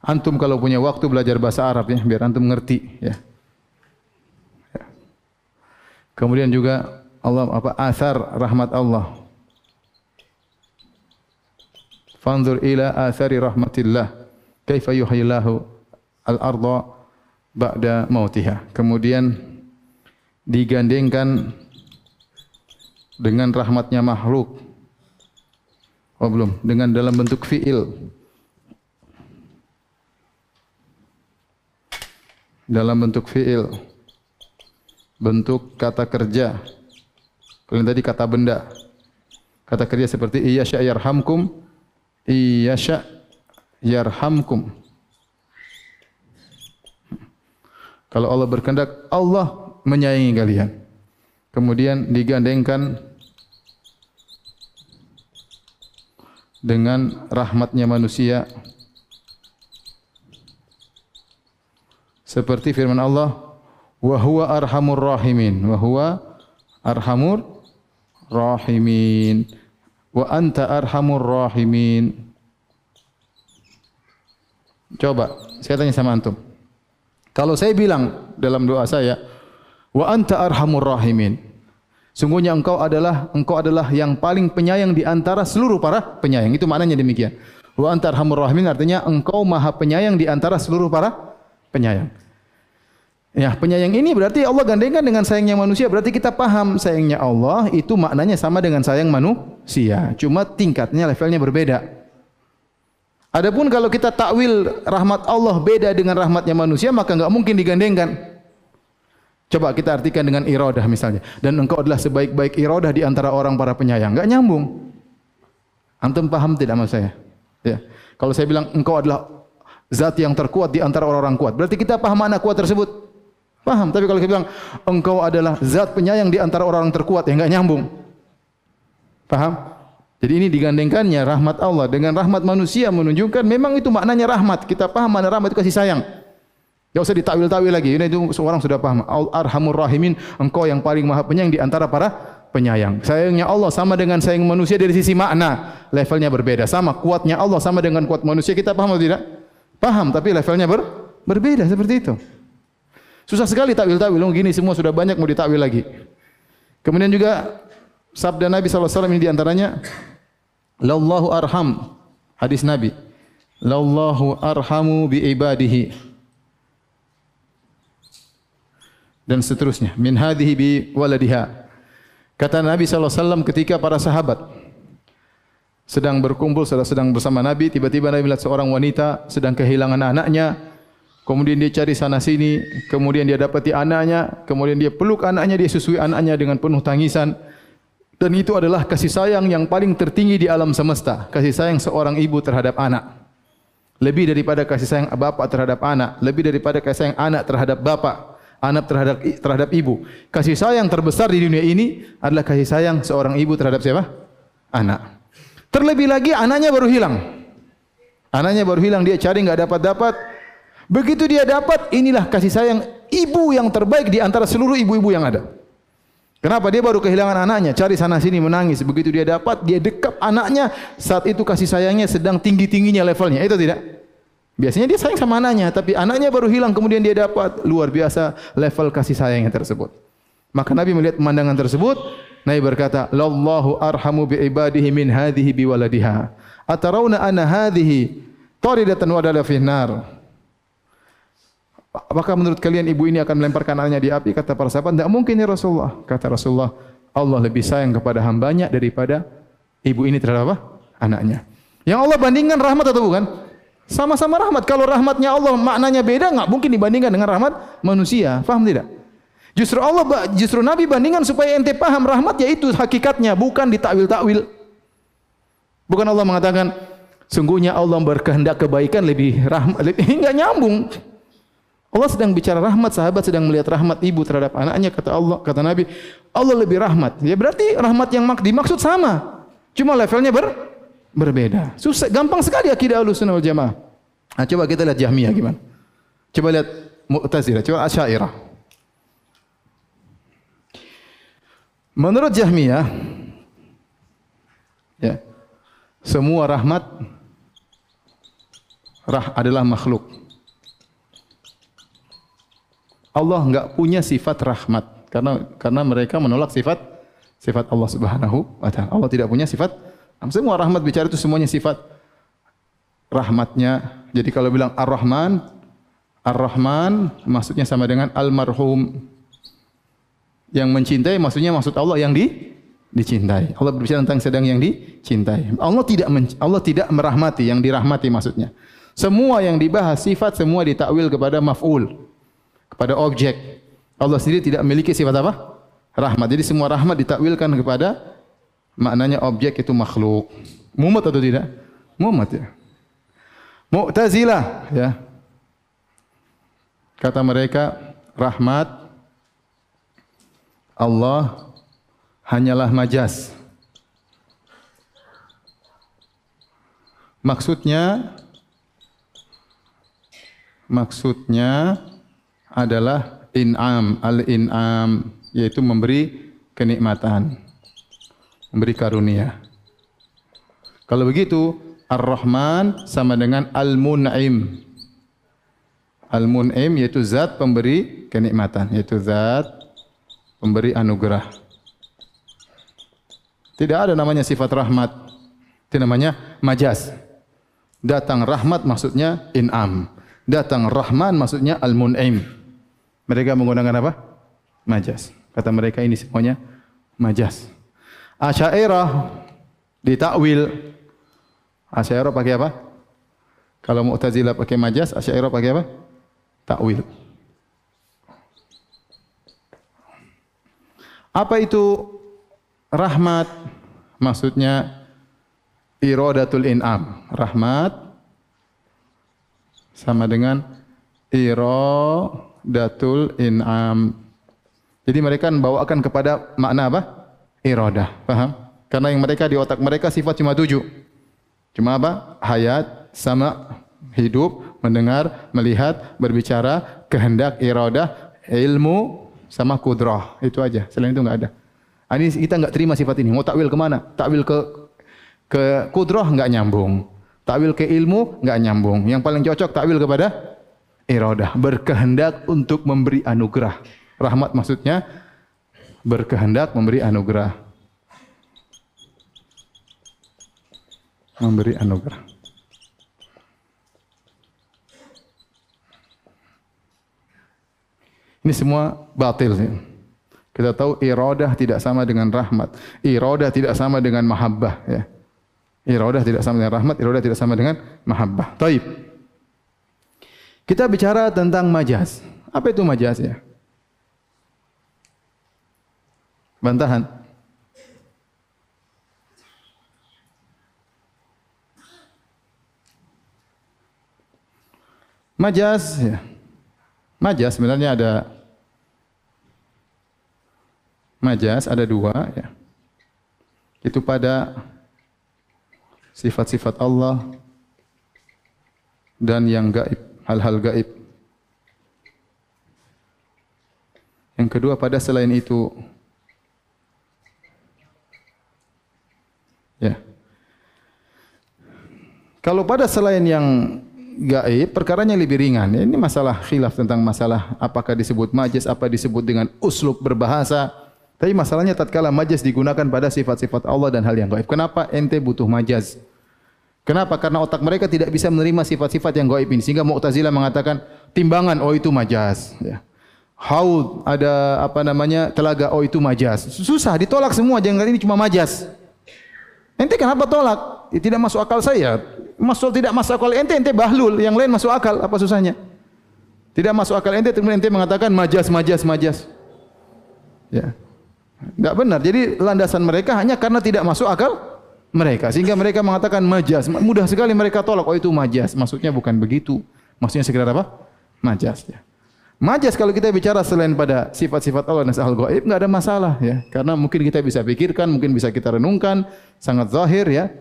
Antum kalau punya waktu belajar bahasa Arab ya, biar antum ngerti ya. Kemudian juga Allah apa asar rahmat Allah. Fanzur ila athari rahmatillah. Kaifa yuhyillahu al-ardha ba'da mautiha. Kemudian digandengkan dengan rahmatnya makhluk. Oh belum, dengan dalam bentuk fi'il. dalam bentuk fiil bentuk kata kerja kalau tadi kata benda kata kerja seperti iya yarhamkum iya yarhamkum. Kalau Allah berkehendak Allah menyayangi kalian. Kemudian digandengkan dengan rahmatnya manusia. Seperti firman Allah wa huwa arhamur rahimin. Wa huwa arhamur rahimin wa anta arhamur rahimin. Coba saya tanya sama antum. Kalau saya bilang dalam doa saya wa anta arhamur rahimin sungguhnya engkau adalah engkau adalah yang paling penyayang di antara seluruh para penyayang. Itu maknanya demikian. Wa anta arhamur rahimin artinya engkau maha penyayang di antara seluruh para penyayang. Ya, penyayang ini berarti Allah gandengkan dengan sayangnya manusia. Berarti kita paham sayangnya Allah itu maknanya sama dengan sayang manusia. Cuma tingkatnya levelnya berbeda. Adapun kalau kita takwil rahmat Allah beda dengan rahmatnya manusia, maka enggak mungkin digandengkan. Coba kita artikan dengan iradah misalnya. Dan engkau adalah sebaik-baik iradah di antara orang para penyayang. Enggak nyambung. Antum paham tidak maksud saya? Ya. Kalau saya bilang engkau adalah zat yang terkuat di antara orang-orang kuat. Berarti kita paham mana kuat tersebut? Paham. Tapi kalau kita bilang engkau adalah zat penyayang di antara orang-orang terkuat, ya enggak nyambung. Paham? Jadi ini digandengkannya rahmat Allah dengan rahmat manusia menunjukkan memang itu maknanya rahmat. Kita paham mana rahmat itu kasih sayang. Tidak usah ditakwil-takwil lagi. Ini itu seorang sudah paham. Arhamur rahimin, engkau yang paling maha penyayang di antara para penyayang. Sayangnya Allah sama dengan sayang manusia dari sisi makna. Levelnya berbeda. Sama kuatnya Allah sama dengan kuat manusia. Kita paham atau tidak? Paham tapi levelnya ber, berbeda seperti itu. Susah sekali takwil-takwil. Oh, gini semua sudah banyak mau ditakwil lagi. Kemudian juga sabda Nabi SAW ini diantaranya. Lallahu arham. Hadis Nabi. Lallahu arhamu bi ibadihi. Dan seterusnya. Min hadihi bi waladiha. Kata Nabi SAW ketika para sahabat sedang berkumpul, sedang bersama Nabi, tiba-tiba Nabi melihat seorang wanita sedang kehilangan anaknya. Kemudian dia cari sana sini, kemudian dia dapati anaknya, kemudian dia peluk anaknya, dia susui anaknya dengan penuh tangisan. Dan itu adalah kasih sayang yang paling tertinggi di alam semesta. Kasih sayang seorang ibu terhadap anak. Lebih daripada kasih sayang bapak terhadap anak. Lebih daripada kasih sayang anak terhadap bapak. Anak terhadap terhadap ibu. Kasih sayang terbesar di dunia ini adalah kasih sayang seorang ibu terhadap siapa? Anak. Terlebih lagi anaknya baru hilang. Anaknya baru hilang, dia cari enggak dapat-dapat. Begitu dia dapat, inilah kasih sayang ibu yang terbaik di antara seluruh ibu-ibu yang ada. Kenapa? Dia baru kehilangan anaknya, cari sana sini menangis. Begitu dia dapat, dia dekap anaknya, saat itu kasih sayangnya sedang tinggi-tingginya levelnya. Itu tidak? Biasanya dia sayang sama anaknya, tapi anaknya baru hilang, kemudian dia dapat luar biasa level kasih sayangnya tersebut. Maka Nabi melihat pemandangan tersebut, Nabi berkata, "Lallahu arhamu bi ibadihi min hadhihi bi waladiha." Atarawna anna hadhihi taridatan wa dala fi nar. Apakah menurut kalian ibu ini akan melemparkan anaknya di api? Kata para sahabat, "Tidak mungkin ya Rasulullah." Kata Rasulullah, "Allah lebih sayang kepada hambanya daripada ibu ini terhadap apa? Anaknya." Yang Allah bandingkan rahmat atau bukan? Sama-sama rahmat. Kalau rahmatnya Allah maknanya beda, enggak mungkin dibandingkan dengan rahmat manusia. Faham tidak? Justru Allah justru Nabi bandingkan supaya ente paham rahmat yaitu hakikatnya bukan ditakwil-takwil. Bukan Allah mengatakan sungguhnya Allah berkehendak kebaikan lebih rahmat lebih enggak nyambung. Allah sedang bicara rahmat, sahabat sedang melihat rahmat ibu terhadap anaknya kata Allah, kata Nabi, Allah lebih rahmat. Ya berarti rahmat yang dimaksud sama. Cuma levelnya ber, berbeda. Susah gampang sekali akidah Ahlussunnah wal Jamaah. Nah, coba kita lihat Jahmiyah gimana? Coba lihat Mu'tazilah, coba Asy'ariyah. Menurut Jahmiyah, ya, semua rahmat rah adalah makhluk. Allah enggak punya sifat rahmat karena karena mereka menolak sifat sifat Allah Subhanahu wa taala. Allah tidak punya sifat semua rahmat bicara itu semuanya sifat rahmatnya. Jadi kalau bilang Ar-Rahman, Ar-Rahman maksudnya sama dengan Al-Marhum. Yang mencintai maksudnya maksud Allah yang di dicintai. Allah berbicara tentang sedang yang dicintai. Allah tidak Allah tidak merahmati yang dirahmati maksudnya. Semua yang dibahas sifat semua ditakwil kepada maf'ul. Kepada objek. Allah sendiri tidak memiliki sifat apa? Rahmat. Jadi semua rahmat ditakwilkan kepada maknanya objek itu makhluk. Mumat atau tidak? Mumat ya. Mu'tazilah ya. Kata mereka rahmat Allah hanyalah majas. Maksudnya maksudnya adalah in'am, al-in'am yaitu memberi kenikmatan, memberi karunia. Kalau begitu, Ar-Rahman sama dengan Al-Mun'im. Al-Mun'im yaitu zat pemberi kenikmatan, yaitu zat pemberi anugerah. Tidak ada namanya sifat rahmat. Itu namanya majas. Datang rahmat maksudnya in'am. Datang rahman maksudnya al-mun'im. Mereka menggunakan apa? Majas. Kata mereka ini semuanya majas. Asyairah ditakwil. Asyairah pakai apa? Kalau Mu'tazilah pakai majas, Asyairah pakai apa? Takwil. Apa itu rahmat maksudnya iradatul in'am rahmat sama dengan iradatul in'am. Jadi mereka membawakan kepada makna apa? Iradah. Paham karena yang mereka di otak mereka sifat cuma tujuh. Cuma apa? Hayat sama hidup mendengar melihat berbicara kehendak iradah ilmu sama kudrah. Itu aja. Selain itu enggak ada. Ini kita enggak terima sifat ini. Mau takwil ke mana? Takwil ke ke kudrah enggak nyambung. Takwil ke ilmu enggak nyambung. Yang paling cocok takwil kepada iradah, berkehendak untuk memberi anugerah. Rahmat maksudnya berkehendak memberi anugerah. Memberi anugerah. Ini semua batil. Kita tahu iradah tidak sama dengan rahmat. Iradah tidak sama dengan mahabbah. Ya. Iradah tidak sama dengan rahmat. Iradah tidak sama dengan mahabbah. Taib. Kita bicara tentang majas. Apa itu majas ya? Bantahan. Majas, ya. Majas sebenarnya ada majas ada dua ya. Itu pada sifat-sifat Allah dan yang gaib, hal-hal gaib. Yang kedua pada selain itu ya. Kalau pada selain yang gaib, perkaranya lebih ringan. Ini masalah khilaf tentang masalah apakah disebut majaz, apa disebut dengan uslub berbahasa. Tapi masalahnya tatkala majaz digunakan pada sifat-sifat Allah dan hal yang gaib. Kenapa ente butuh majaz? Kenapa? Karena otak mereka tidak bisa menerima sifat-sifat yang gaib ini. Sehingga Mu'tazilah mengatakan timbangan, oh itu majaz. Ya. Haud, ada apa namanya, telaga, oh itu majaz. Susah, ditolak semua. Jangan ini cuma majaz. Ente kenapa tolak? Ya, tidak masuk akal saya. Masuk tidak masuk akal ente, ente bahlul. Yang lain masuk akal, apa susahnya? Tidak masuk akal ente, kemudian ente mengatakan majaz, majaz, majaz. Ya. Enggak benar. Jadi landasan mereka hanya karena tidak masuk akal mereka. Sehingga mereka mengatakan majas. Mudah sekali mereka tolak. Oh itu majas. Maksudnya bukan begitu. Maksudnya sekedar apa? Majas. Ya. Majas kalau kita bicara selain pada sifat-sifat Allah dan sahal gaib, enggak ada masalah. ya. Karena mungkin kita bisa pikirkan, mungkin bisa kita renungkan. Sangat zahir ya.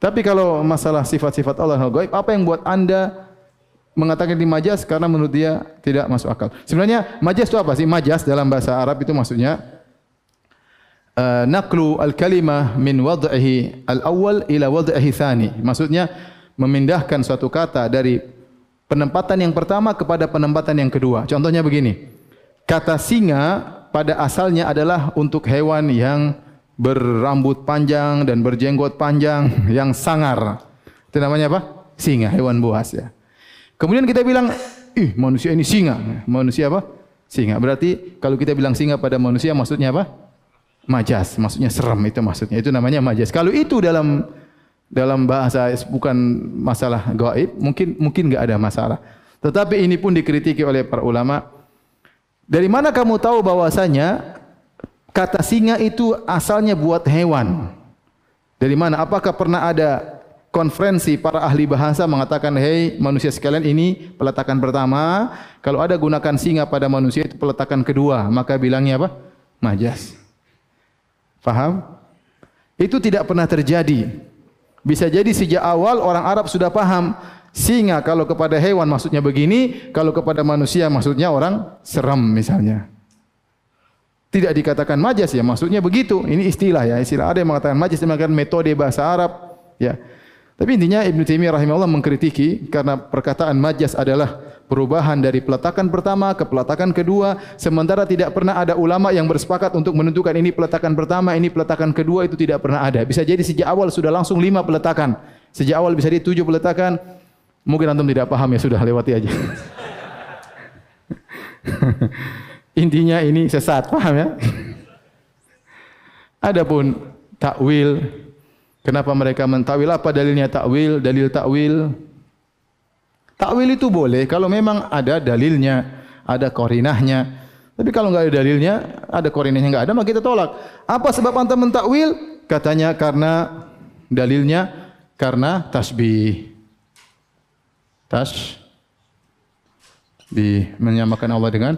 Tapi kalau masalah sifat-sifat Allah sahal gaib, apa yang buat anda mengatakan di majas? Karena menurut dia tidak masuk akal. Sebenarnya majas itu apa sih? Majas dalam bahasa Arab itu maksudnya uh, naqlu al-kalimah min wad'ihi al-awwal ila wad'ihi thani. Maksudnya memindahkan suatu kata dari penempatan yang pertama kepada penempatan yang kedua. Contohnya begini. Kata singa pada asalnya adalah untuk hewan yang berambut panjang dan berjenggot panjang yang sangar. Itu namanya apa? Singa, hewan buas ya. Kemudian kita bilang, ih manusia ini singa. Manusia apa? Singa. Berarti kalau kita bilang singa pada manusia maksudnya apa? Majas. Maksudnya serem itu maksudnya. Itu namanya majas. Kalau itu dalam dalam bahasa bukan masalah gaib, mungkin mungkin enggak ada masalah. Tetapi ini pun dikritiki oleh para ulama. Dari mana kamu tahu bahwasanya kata singa itu asalnya buat hewan? Dari mana? Apakah pernah ada konferensi para ahli bahasa mengatakan, "Hei manusia sekalian, ini peletakan pertama. Kalau ada gunakan singa pada manusia itu peletakan kedua, maka bilangnya apa? Majas." Faham? Itu tidak pernah terjadi. Bisa jadi sejak awal orang Arab sudah paham singa kalau kepada hewan maksudnya begini, kalau kepada manusia maksudnya orang seram misalnya. Tidak dikatakan majas ya, maksudnya begitu. Ini istilah ya, istilah ada yang mengatakan majas, yang mengatakan metode bahasa Arab ya. Tapi intinya Ibn Taimiyah rahimahullah mengkritiki karena perkataan majas adalah perubahan dari peletakan pertama ke peletakan kedua sementara tidak pernah ada ulama yang bersepakat untuk menentukan ini peletakan pertama ini peletakan kedua itu tidak pernah ada. Bisa jadi sejak awal sudah langsung lima peletakan. Sejak awal bisa jadi tujuh peletakan. Mungkin antum tidak paham ya sudah lewati aja. Intinya ini sesat paham ya? Adapun takwil kenapa mereka mentakwil? Apa dalilnya takwil? Dalil takwil Takwil itu boleh kalau memang ada dalilnya, ada korinahnya. Tapi kalau enggak ada dalilnya, ada korinahnya enggak ada, maka kita tolak. Apa sebab antum mentakwil? Katanya karena dalilnya karena tasbih. Tas di menyamakan Allah dengan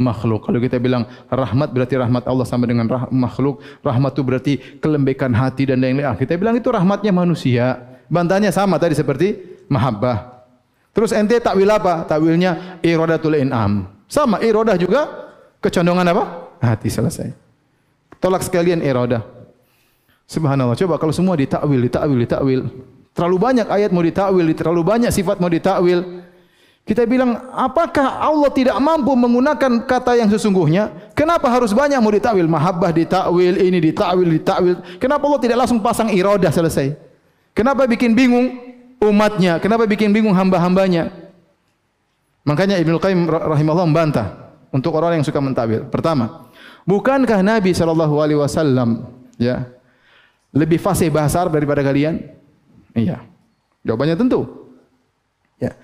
makhluk. Kalau kita bilang rahmat berarti rahmat Allah sama dengan rah makhluk. Rahmat itu berarti kelembekan hati dan lain-lain. Ah, kita bilang itu rahmatnya manusia. Bantahnya sama tadi seperti mahabbah. Terus ente takwil apa? Takwilnya iradatul in'am. Sama iradah juga kecondongan apa? Hati selesai. Tolak sekalian iradah. Subhanallah. Coba kalau semua ditakwil, ditakwil, ditakwil. Terlalu banyak ayat mau ditakwil, terlalu banyak sifat mau ditakwil. Kita bilang, apakah Allah tidak mampu menggunakan kata yang sesungguhnya? Kenapa harus banyak mau ditakwil? Mahabbah ditakwil, ini ditakwil, ditakwil. Kenapa Allah tidak langsung pasang iradah selesai? Kenapa bikin bingung? Umatnya. Kenapa bikin bingung hamba-hambanya? Makanya Ibnu Qayyim rahimahullah membantah untuk orang yang suka mentawil. Pertama, bukankah Nabi sallallahu alaihi wasallam ya lebih fasih bahasa Arab daripada kalian? Iya. Jawabannya tentu. Ya.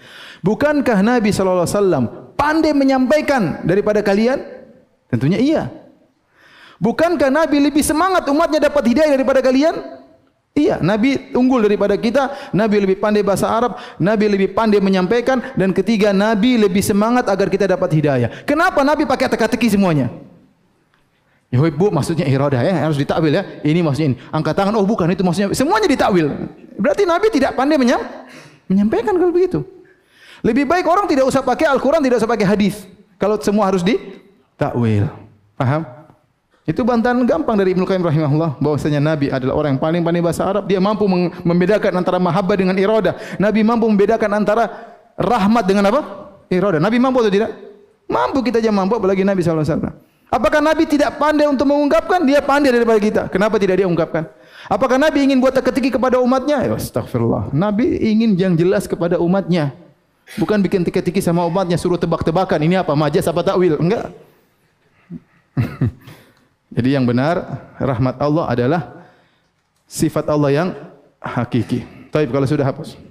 Bukankah Nabi sallallahu alaihi wasallam pandai menyampaikan daripada kalian? Tentunya iya. Bukankah Nabi lebih semangat umatnya dapat hidayah daripada kalian? Iya, Nabi unggul daripada kita, Nabi lebih pandai bahasa Arab, Nabi lebih pandai menyampaikan dan ketiga Nabi lebih semangat agar kita dapat hidayah. Kenapa Nabi pakai teka-teki semuanya? Ya bu, maksudnya iradah ya, harus ditakwil ya. Ini maksudnya ini. Angkat tangan, oh bukan itu maksudnya. Semuanya ditakwil. Berarti Nabi tidak pandai menyam menyampaikan kalau begitu. Lebih baik orang tidak usah pakai Al-Quran, tidak usah pakai hadis. Kalau semua harus ditakwil. Paham? Itu bantahan gampang dari Ibnu Qayyim rahimahullah bahwasanya Nabi adalah orang yang paling pandai bahasa Arab, dia mampu membedakan antara mahabbah dengan iradah. Nabi mampu membedakan antara rahmat dengan apa? Iradah. Nabi mampu atau tidak? Mampu kita aja mampu apalagi Nabi wasallam. Apakah Nabi tidak pandai untuk mengungkapkan? Dia pandai daripada kita. Kenapa tidak dia ungkapkan? Apakah Nabi ingin buat teka-teki kepada umatnya? Ya, astagfirullah. Nabi ingin yang jelas kepada umatnya. Bukan bikin teka-teki sama umatnya suruh tebak-tebakan. Ini apa? Majas apa takwil? Enggak. Jadi yang benar rahmat Allah adalah sifat Allah yang hakiki. Tapi kalau sudah hapus.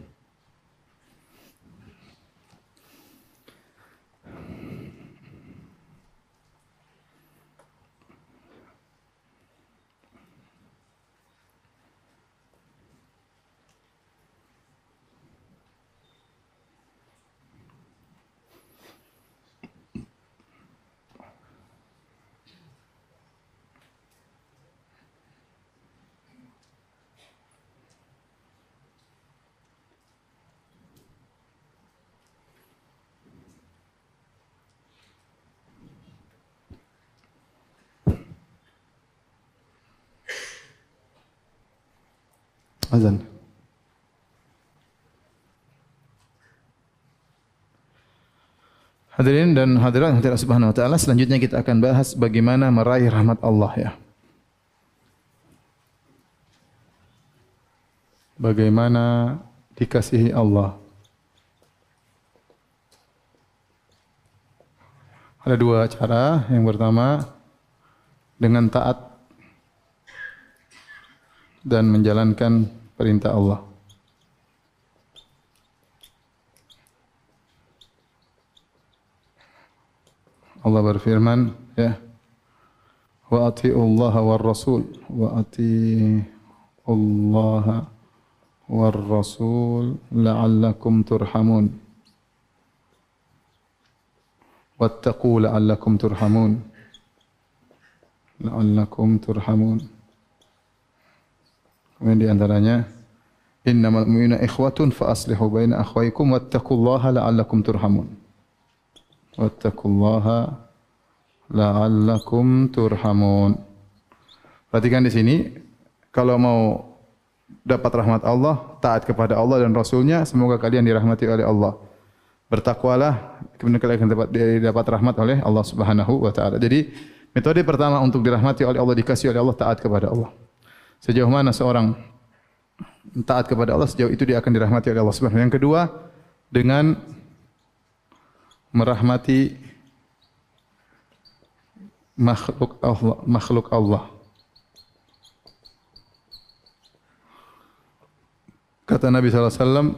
azan. Hadirin dan hadirat hadirat subhanahu wa ta'ala, selanjutnya kita akan bahas bagaimana meraih rahmat Allah ya. Bagaimana dikasihi Allah. Ada dua cara. Yang pertama, dengan taat dan menjalankan perintah Allah Allah berfirman ya wa atiullaha war rasul wa atiullaha war rasul la'allakum turhamun wattaqu la'allakum turhamun la'allakum turhamun Kemudian di antaranya innamal mu'minuna ikhwatun fa aslihu baina akhwaykum wattaqullaha la'allakum turhamun wattaqullaha la'allakum turhamun. Perhatikan di sini, kalau mau dapat rahmat Allah, taat kepada Allah dan Rasulnya, semoga kalian dirahmati oleh Allah. Bertakwalah, kemudian kalian akan dapat, dapat rahmat oleh Allah Subhanahu wa taala. Jadi, metode pertama untuk dirahmati oleh Allah, dikasih oleh Allah, taat kepada Allah. Sejauh mana seorang taat kepada Allah, sejauh itu dia akan dirahmati oleh Allah Subhanahu Yang kedua, dengan merahmati makhluk Allah, makhluk Allah. Kata Nabi wasallam,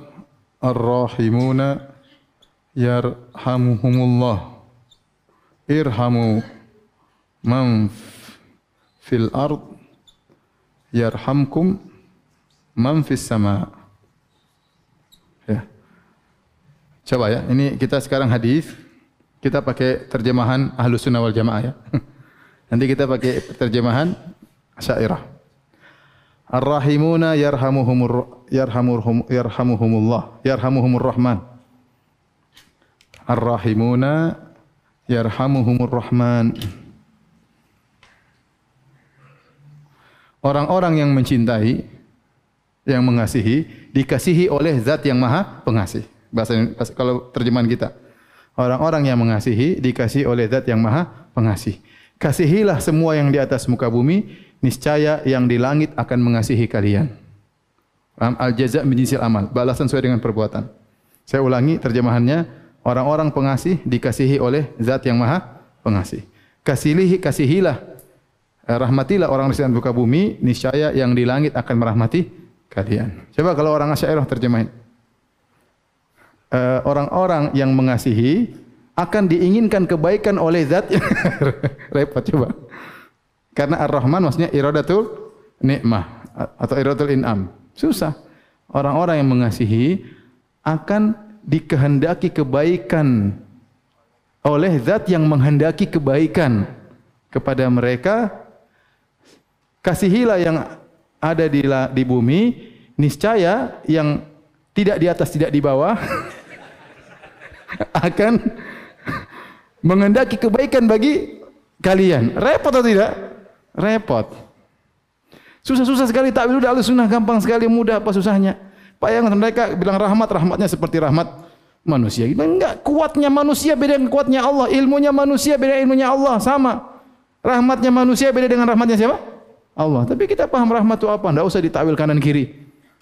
"Ar-rahimuna yarhamuhumullah. Irhamu man fil ard yarhamkum man fis sama." Ya. Coba ya, ini kita sekarang hadis, kita pakai terjemahan Ahlus Sunnah wal Jamaah ya. Nanti kita pakai terjemahan Syairah. Ar-rahimuna yarhamuhumur yarhamuhum yarhamuhumullah yarhamuhumur rahman. Ar-rahimuna yarhamuhumur rahman. Orang-orang yang mencintai, yang mengasihi, dikasihi oleh zat yang maha pengasih bahasa, kalau terjemahan kita. Orang-orang yang mengasihi dikasihi oleh Zat yang Maha Pengasih. Kasihilah semua yang di atas muka bumi, niscaya yang di langit akan mengasihi kalian. Al jaza min amal, balasan sesuai dengan perbuatan. Saya ulangi terjemahannya, orang-orang pengasih dikasihi oleh Zat yang Maha Pengasih. Kasihilah, rahmatilah orang di muka bumi, niscaya yang di langit akan merahmati kalian. Coba kalau orang Asy'ariyah terjemahin. Eh, orang-orang yang mengasihi akan diinginkan kebaikan oleh zat repot coba. Karena Ar-Rahman maksudnya iradatul nikmah atau iradatul in'am. Susah. Orang-orang yang mengasihi akan dikehendaki kebaikan oleh zat yang menghendaki kebaikan kepada mereka. Kasihilah yang ada di, di bumi, niscaya yang tidak di atas, tidak di bawah, akan mengendaki kebaikan bagi kalian. Repot atau tidak? Repot. Susah-susah sekali takwil sudah sunnah gampang sekali mudah apa susahnya. Bayangkan mereka bilang rahmat rahmatnya seperti rahmat manusia. Enggak kuatnya manusia beda dengan kuatnya Allah. Ilmunya manusia beda ilmunya Allah sama. Rahmatnya manusia beda dengan rahmatnya siapa? Allah. Tapi kita paham rahmat itu apa? Tidak usah ditakwil kanan kiri.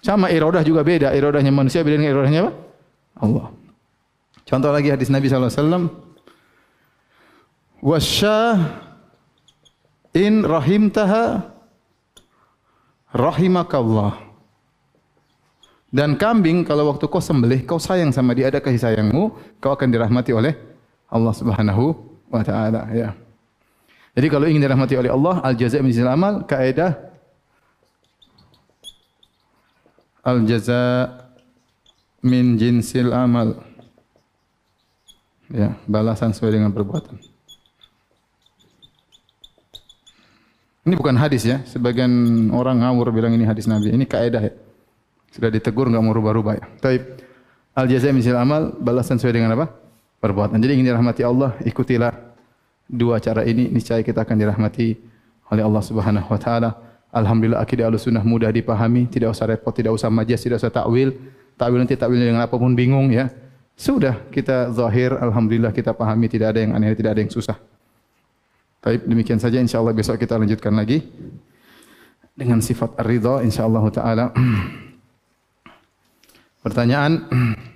Sama iradah juga beda. Iradahnya manusia beda dengan iradahnya apa? Allah. Contoh lagi hadis Nabi wasallam. Wasyah in rahimtaha rahimakallah. Dan kambing kalau waktu kau sembelih kau sayang sama dia ada kasih sayangmu, kau akan dirahmati oleh Allah Subhanahu wa taala ya. Jadi kalau ingin dirahmati oleh Allah, al jazaa min amal, kaidah al jaza min jinsil amal. Ya balasan sesuai dengan perbuatan. Ini bukan hadis ya. Sebagian orang ngawur bilang ini hadis nabi. Ini kaidah ya. Sudah ditegur enggak mau rubah-rubah ya. Taib. Al jaza min jinsil amal balasan sesuai dengan apa? Perbuatan. Jadi ingin dirahmati Allah ikutilah dua cara ini niscaya kita akan dirahmati oleh Allah Subhanahu wa taala Alhamdulillah akidah al-sunnah mudah dipahami, tidak usah repot, tidak usah majas, tidak usah takwil. Takwil nanti takwil dengan apapun bingung ya. Sudah kita zahir, alhamdulillah kita pahami tidak ada yang aneh, tidak ada yang susah. Baik, demikian saja insyaallah besok kita lanjutkan lagi dengan sifat ar-ridha insyaallah taala. Pertanyaan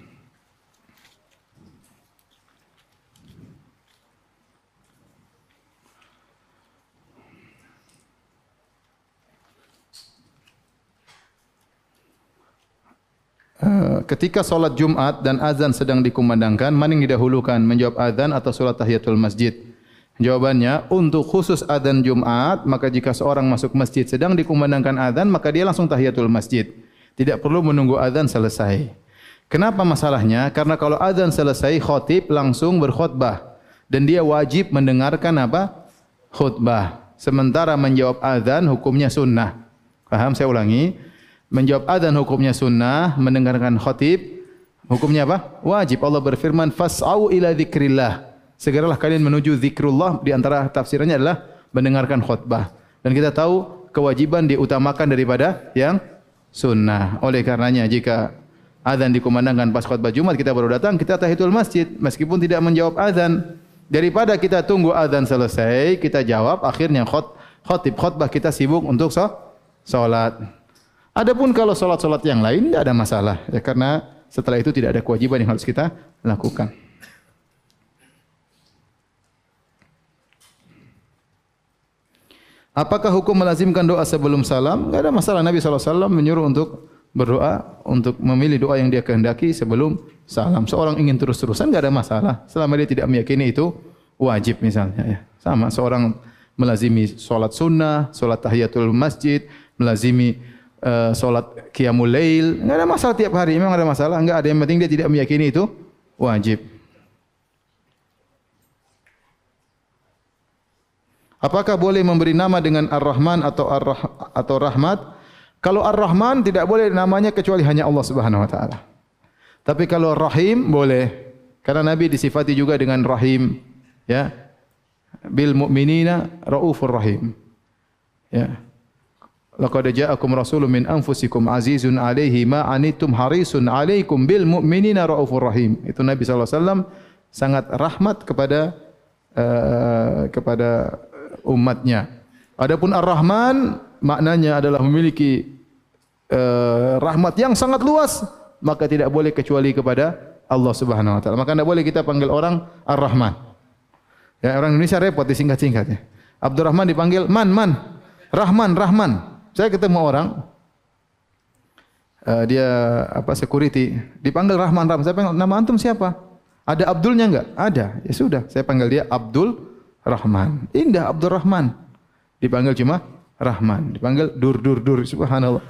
ketika solat Jumat dan azan sedang dikumandangkan, mana yang didahulukan? Menjawab azan atau solat tahiyatul masjid? Jawabannya, untuk khusus azan Jumat, maka jika seorang masuk masjid sedang dikumandangkan azan, maka dia langsung tahiyatul masjid. Tidak perlu menunggu azan selesai. Kenapa masalahnya? Karena kalau azan selesai, khotib langsung berkhutbah. Dan dia wajib mendengarkan apa? Khutbah. Sementara menjawab azan, hukumnya sunnah. Paham? Saya ulangi menjawab adzan hukumnya sunnah, mendengarkan khatib hukumnya apa? Wajib. Allah berfirman, "Fas'au ila dzikrillah." Segeralah kalian menuju zikrullah di antara tafsirannya adalah mendengarkan khutbah. Dan kita tahu kewajiban diutamakan daripada yang sunnah. Oleh karenanya jika azan dikumandangkan pas khutbah Jumat kita baru datang, kita tahiyatul masjid meskipun tidak menjawab azan. Daripada kita tunggu azan selesai, kita jawab akhirnya khut khutib khutbah kita sibuk untuk salat. Adapun kalau solat-solat yang lain tidak ada masalah, ya karena setelah itu tidak ada kewajiban yang harus kita lakukan. Apakah hukum melazimkan doa sebelum salam? Tidak ada masalah. Nabi SAW menyuruh untuk berdoa, untuk memilih doa yang dia kehendaki sebelum salam. Seorang ingin terus-terusan, tidak ada masalah. Selama dia tidak meyakini itu wajib misalnya. Ya. Sama, seorang melazimi solat sunnah, solat tahiyatul masjid, melazimi uh, solat qiyamul lail, enggak ada masalah tiap hari. Memang ada masalah, enggak ada yang penting dia tidak meyakini itu wajib. Apakah boleh memberi nama dengan Ar-Rahman atau Ar-Rah atau Rahmat? Kalau Ar-Rahman tidak boleh namanya kecuali hanya Allah Subhanahu wa taala. Tapi kalau Rahim boleh. Karena Nabi disifati juga dengan Rahim, ya. Bil mu'minina raufur rahim. Ya. Laqad ja'akum rasulun min anfusikum azizun 'alaihi ma anittum harisun 'alaikum bil mu'minina raufur rahim. Itu Nabi sallallahu alaihi wasallam sangat rahmat kepada uh, kepada umatnya. Adapun Ar-Rahman maknanya adalah memiliki uh, rahmat yang sangat luas, maka tidak boleh kecuali kepada Allah Subhanahu wa taala. Maka tidak boleh kita panggil orang Ar-Rahman. Ya, orang Indonesia repot disingkat-singkatnya. Abdurrahman dipanggil Man, Man. Rahman, Rahman. Saya ketemu orang uh, dia apa security dipanggil Rahman Rahman. Saya panggil nama antum siapa? Ada Abdulnya enggak? Ada. Ya sudah, saya panggil dia Abdul Rahman. Indah Abdul Rahman. Dipanggil cuma Rahman. Dipanggil Dur Dur Dur. Subhanallah.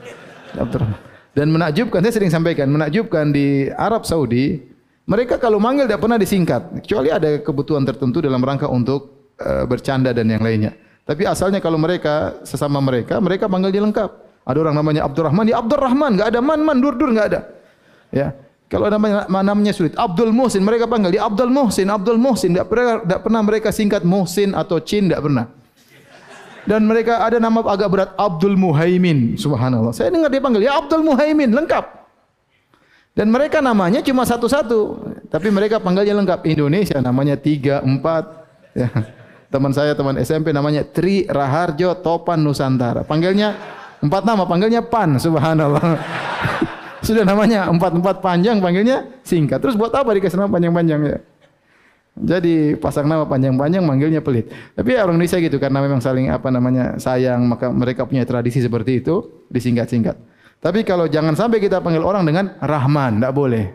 Abdul Rahman. Dan menakjubkan, saya sering sampaikan, menakjubkan di Arab Saudi, mereka kalau manggil tidak pernah disingkat. Kecuali ada kebutuhan tertentu dalam rangka untuk uh, bercanda dan yang lainnya. Tapi asalnya kalau mereka sesama mereka, mereka panggil dia lengkap. Ada orang namanya Abdurrahman, ya Abdurrahman, enggak ada man man dur dur enggak ada. Ya. Kalau namanya namanya sulit, Abdul Muhsin mereka panggil dia Abdul Muhsin, Abdul Muhsin, enggak pernah enggak pernah mereka singkat Muhsin atau Chin enggak pernah. Dan mereka ada nama agak berat Abdul Muhaimin, subhanallah. Saya dengar dia panggil ya Abdul Muhaimin lengkap. Dan mereka namanya cuma satu-satu, tapi mereka panggilnya lengkap Indonesia namanya tiga empat. Ya teman saya teman SMP namanya Tri Raharjo Topan Nusantara. Panggilnya empat nama, panggilnya Pan, subhanallah. Sudah namanya empat-empat panjang, panggilnya singkat. Terus buat apa dikasih nama panjang-panjang ya? Jadi pasang nama panjang-panjang manggilnya pelit. Tapi orang Indonesia gitu karena memang saling apa namanya sayang maka mereka punya tradisi seperti itu disingkat-singkat. Tapi kalau jangan sampai kita panggil orang dengan Rahman, tidak boleh.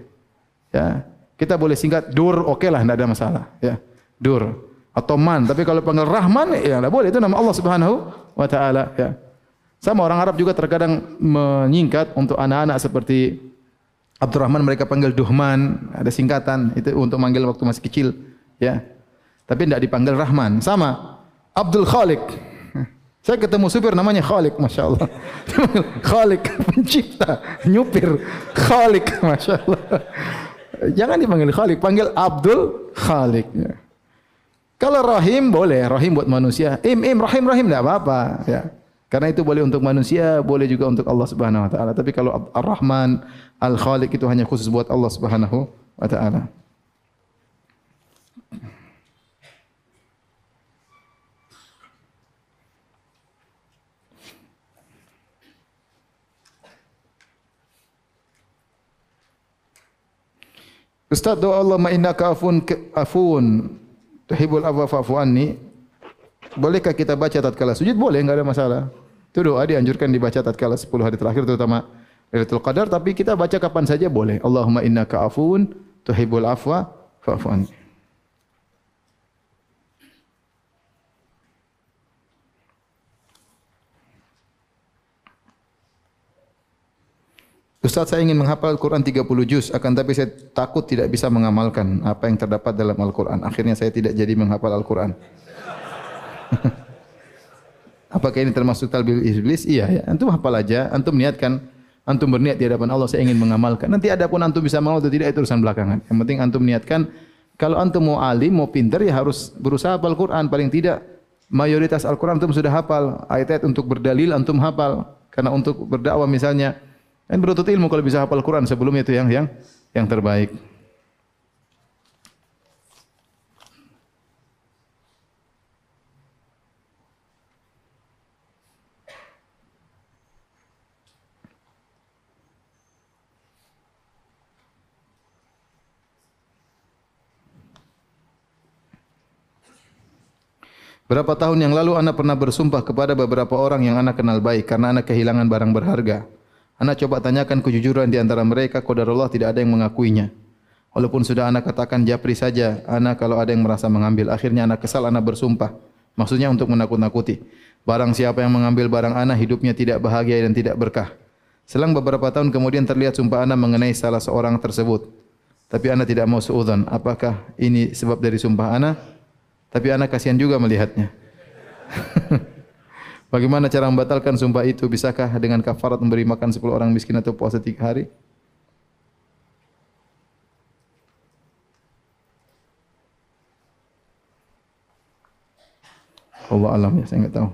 Ya, kita boleh singkat Dur, oke okay lah, tidak ada masalah. Ya, Dur atau man. Tapi kalau panggil rahman ya tidak boleh. Itu nama Allah Subhanahu wa taala ya. Sama orang Arab juga terkadang menyingkat untuk anak-anak seperti Abdurrahman mereka panggil Duhman. Ada singkatan. Itu untuk manggil waktu masih kecil ya. Tapi tidak dipanggil Rahman. Sama. Abdul Khalik saya ketemu supir namanya Khalik Masya Allah. Khalik pencipta nyupir. Khalik Masya Allah. Jangan dipanggil Khalik panggil Abdul Khalik ya. Kalau rahim boleh, rahim buat manusia. Im im rahim rahim tidak apa-apa, ya. Karena itu boleh untuk manusia, boleh juga untuk Allah Subhanahu wa taala. Tapi kalau Ar-Rahman, Al-Khaliq itu hanya khusus buat Allah Subhanahu wa taala. Ustaz doa Allah ma innaka afun afun tuhibul afwa fa'fu anni. Bolehkah kita baca tatkala sujud? Boleh, enggak ada masalah. Itu doa dianjurkan dibaca tatkala 10 hari terakhir terutama Lailatul Qadar tapi kita baca kapan saja boleh. Allahumma innaka afun tuhibul afwa fa'fu anni. Ustaz saya ingin menghafal Al-Quran 30 juz akan tapi saya takut tidak bisa mengamalkan apa yang terdapat dalam Al-Quran. Akhirnya saya tidak jadi menghafal Al-Quran. Apakah ini termasuk talbil iblis? Iya ya. Antum hafal aja, antum niatkan antum berniat di hadapan Allah saya ingin mengamalkan. Nanti ada pun antum bisa mengamal atau tidak itu urusan belakangan. Yang penting antum niatkan kalau antum mau alim, mau pintar ya harus berusaha hafal Quran paling tidak mayoritas Al-Quran antum sudah hafal. Ayat-ayat untuk berdalil antum hafal. Karena untuk berdakwah misalnya dan beruntut ilmu kalau bisa hafal Quran sebelumnya itu yang yang yang terbaik. Berapa tahun yang lalu anak pernah bersumpah kepada beberapa orang yang anak kenal baik karena anak kehilangan barang berharga. Anak coba tanyakan kejujuran di antara mereka, kodar Allah tidak ada yang mengakuinya. Walaupun sudah anak katakan japri saja, anak kalau ada yang merasa mengambil. Akhirnya anak kesal, anak bersumpah. Maksudnya untuk menakut-nakuti. Barang siapa yang mengambil barang anak, hidupnya tidak bahagia dan tidak berkah. Selang beberapa tahun kemudian terlihat sumpah anak mengenai salah seorang tersebut. Tapi anak tidak mau seudhan. Apakah ini sebab dari sumpah anak? Tapi anak kasihan juga melihatnya. Bagaimana cara membatalkan sumpah itu? Bisakah dengan kafarat memberi makan 10 orang miskin atau puasa 3 hari? Allah alam ya, saya enggak tahu.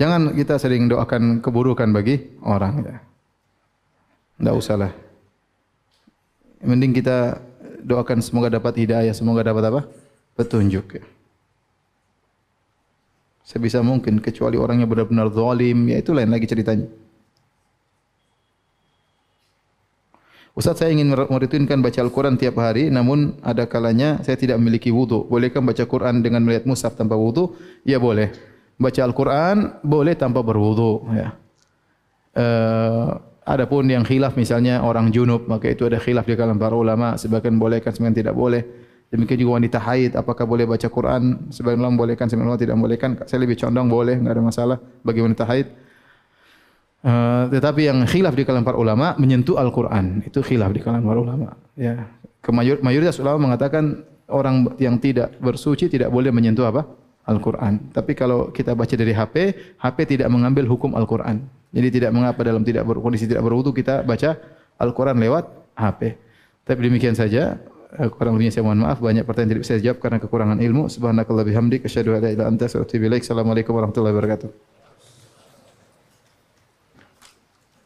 Jangan kita sering doakan keburukan bagi orang ya. Enggak usahlah. Mending kita doakan semoga dapat hidayah, semoga dapat apa? Petunjuk ya sebisa mungkin kecuali orangnya benar-benar zalim ya itu lain lagi ceritanya Ustaz saya ingin merutinkan baca Al-Quran tiap hari namun ada kalanya saya tidak memiliki wudu. Bolehkah baca Quran dengan melihat mushaf tanpa wudu? Ya boleh. Baca Al-Quran boleh tanpa berwudu. Ya. Uh, ada pun yang khilaf misalnya orang junub maka itu ada khilaf di kalangan para ulama sebagian bolehkan sebagian tidak boleh. Demikian juga wanita haid, apakah boleh baca Quran? Sebagian ulama bolehkan, sebagian ulama tidak bolehkan. Saya lebih condong boleh, enggak ada masalah bagi wanita haid. Uh, tetapi yang khilaf di kalangan para ulama menyentuh Al-Quran. Itu khilaf di kalangan para ulama. Ya. Kemayur, mayoritas ulama mengatakan orang yang tidak bersuci tidak boleh menyentuh apa? Al-Quran. Tapi kalau kita baca dari HP, HP tidak mengambil hukum Al-Quran. Jadi tidak mengapa dalam tidak ber, kondisi tidak berwudu kita baca Al-Quran lewat HP. Tapi demikian saja kurang lebihnya saya mohon maaf. Banyak pertanyaan tidak bisa dijawab karena kekurangan ilmu. Subhanakallah bihamdik asyhadu an la ilaha illa anta astaghfiruka wa atubu ilaik. Assalamualaikum warahmatullahi wabarakatuh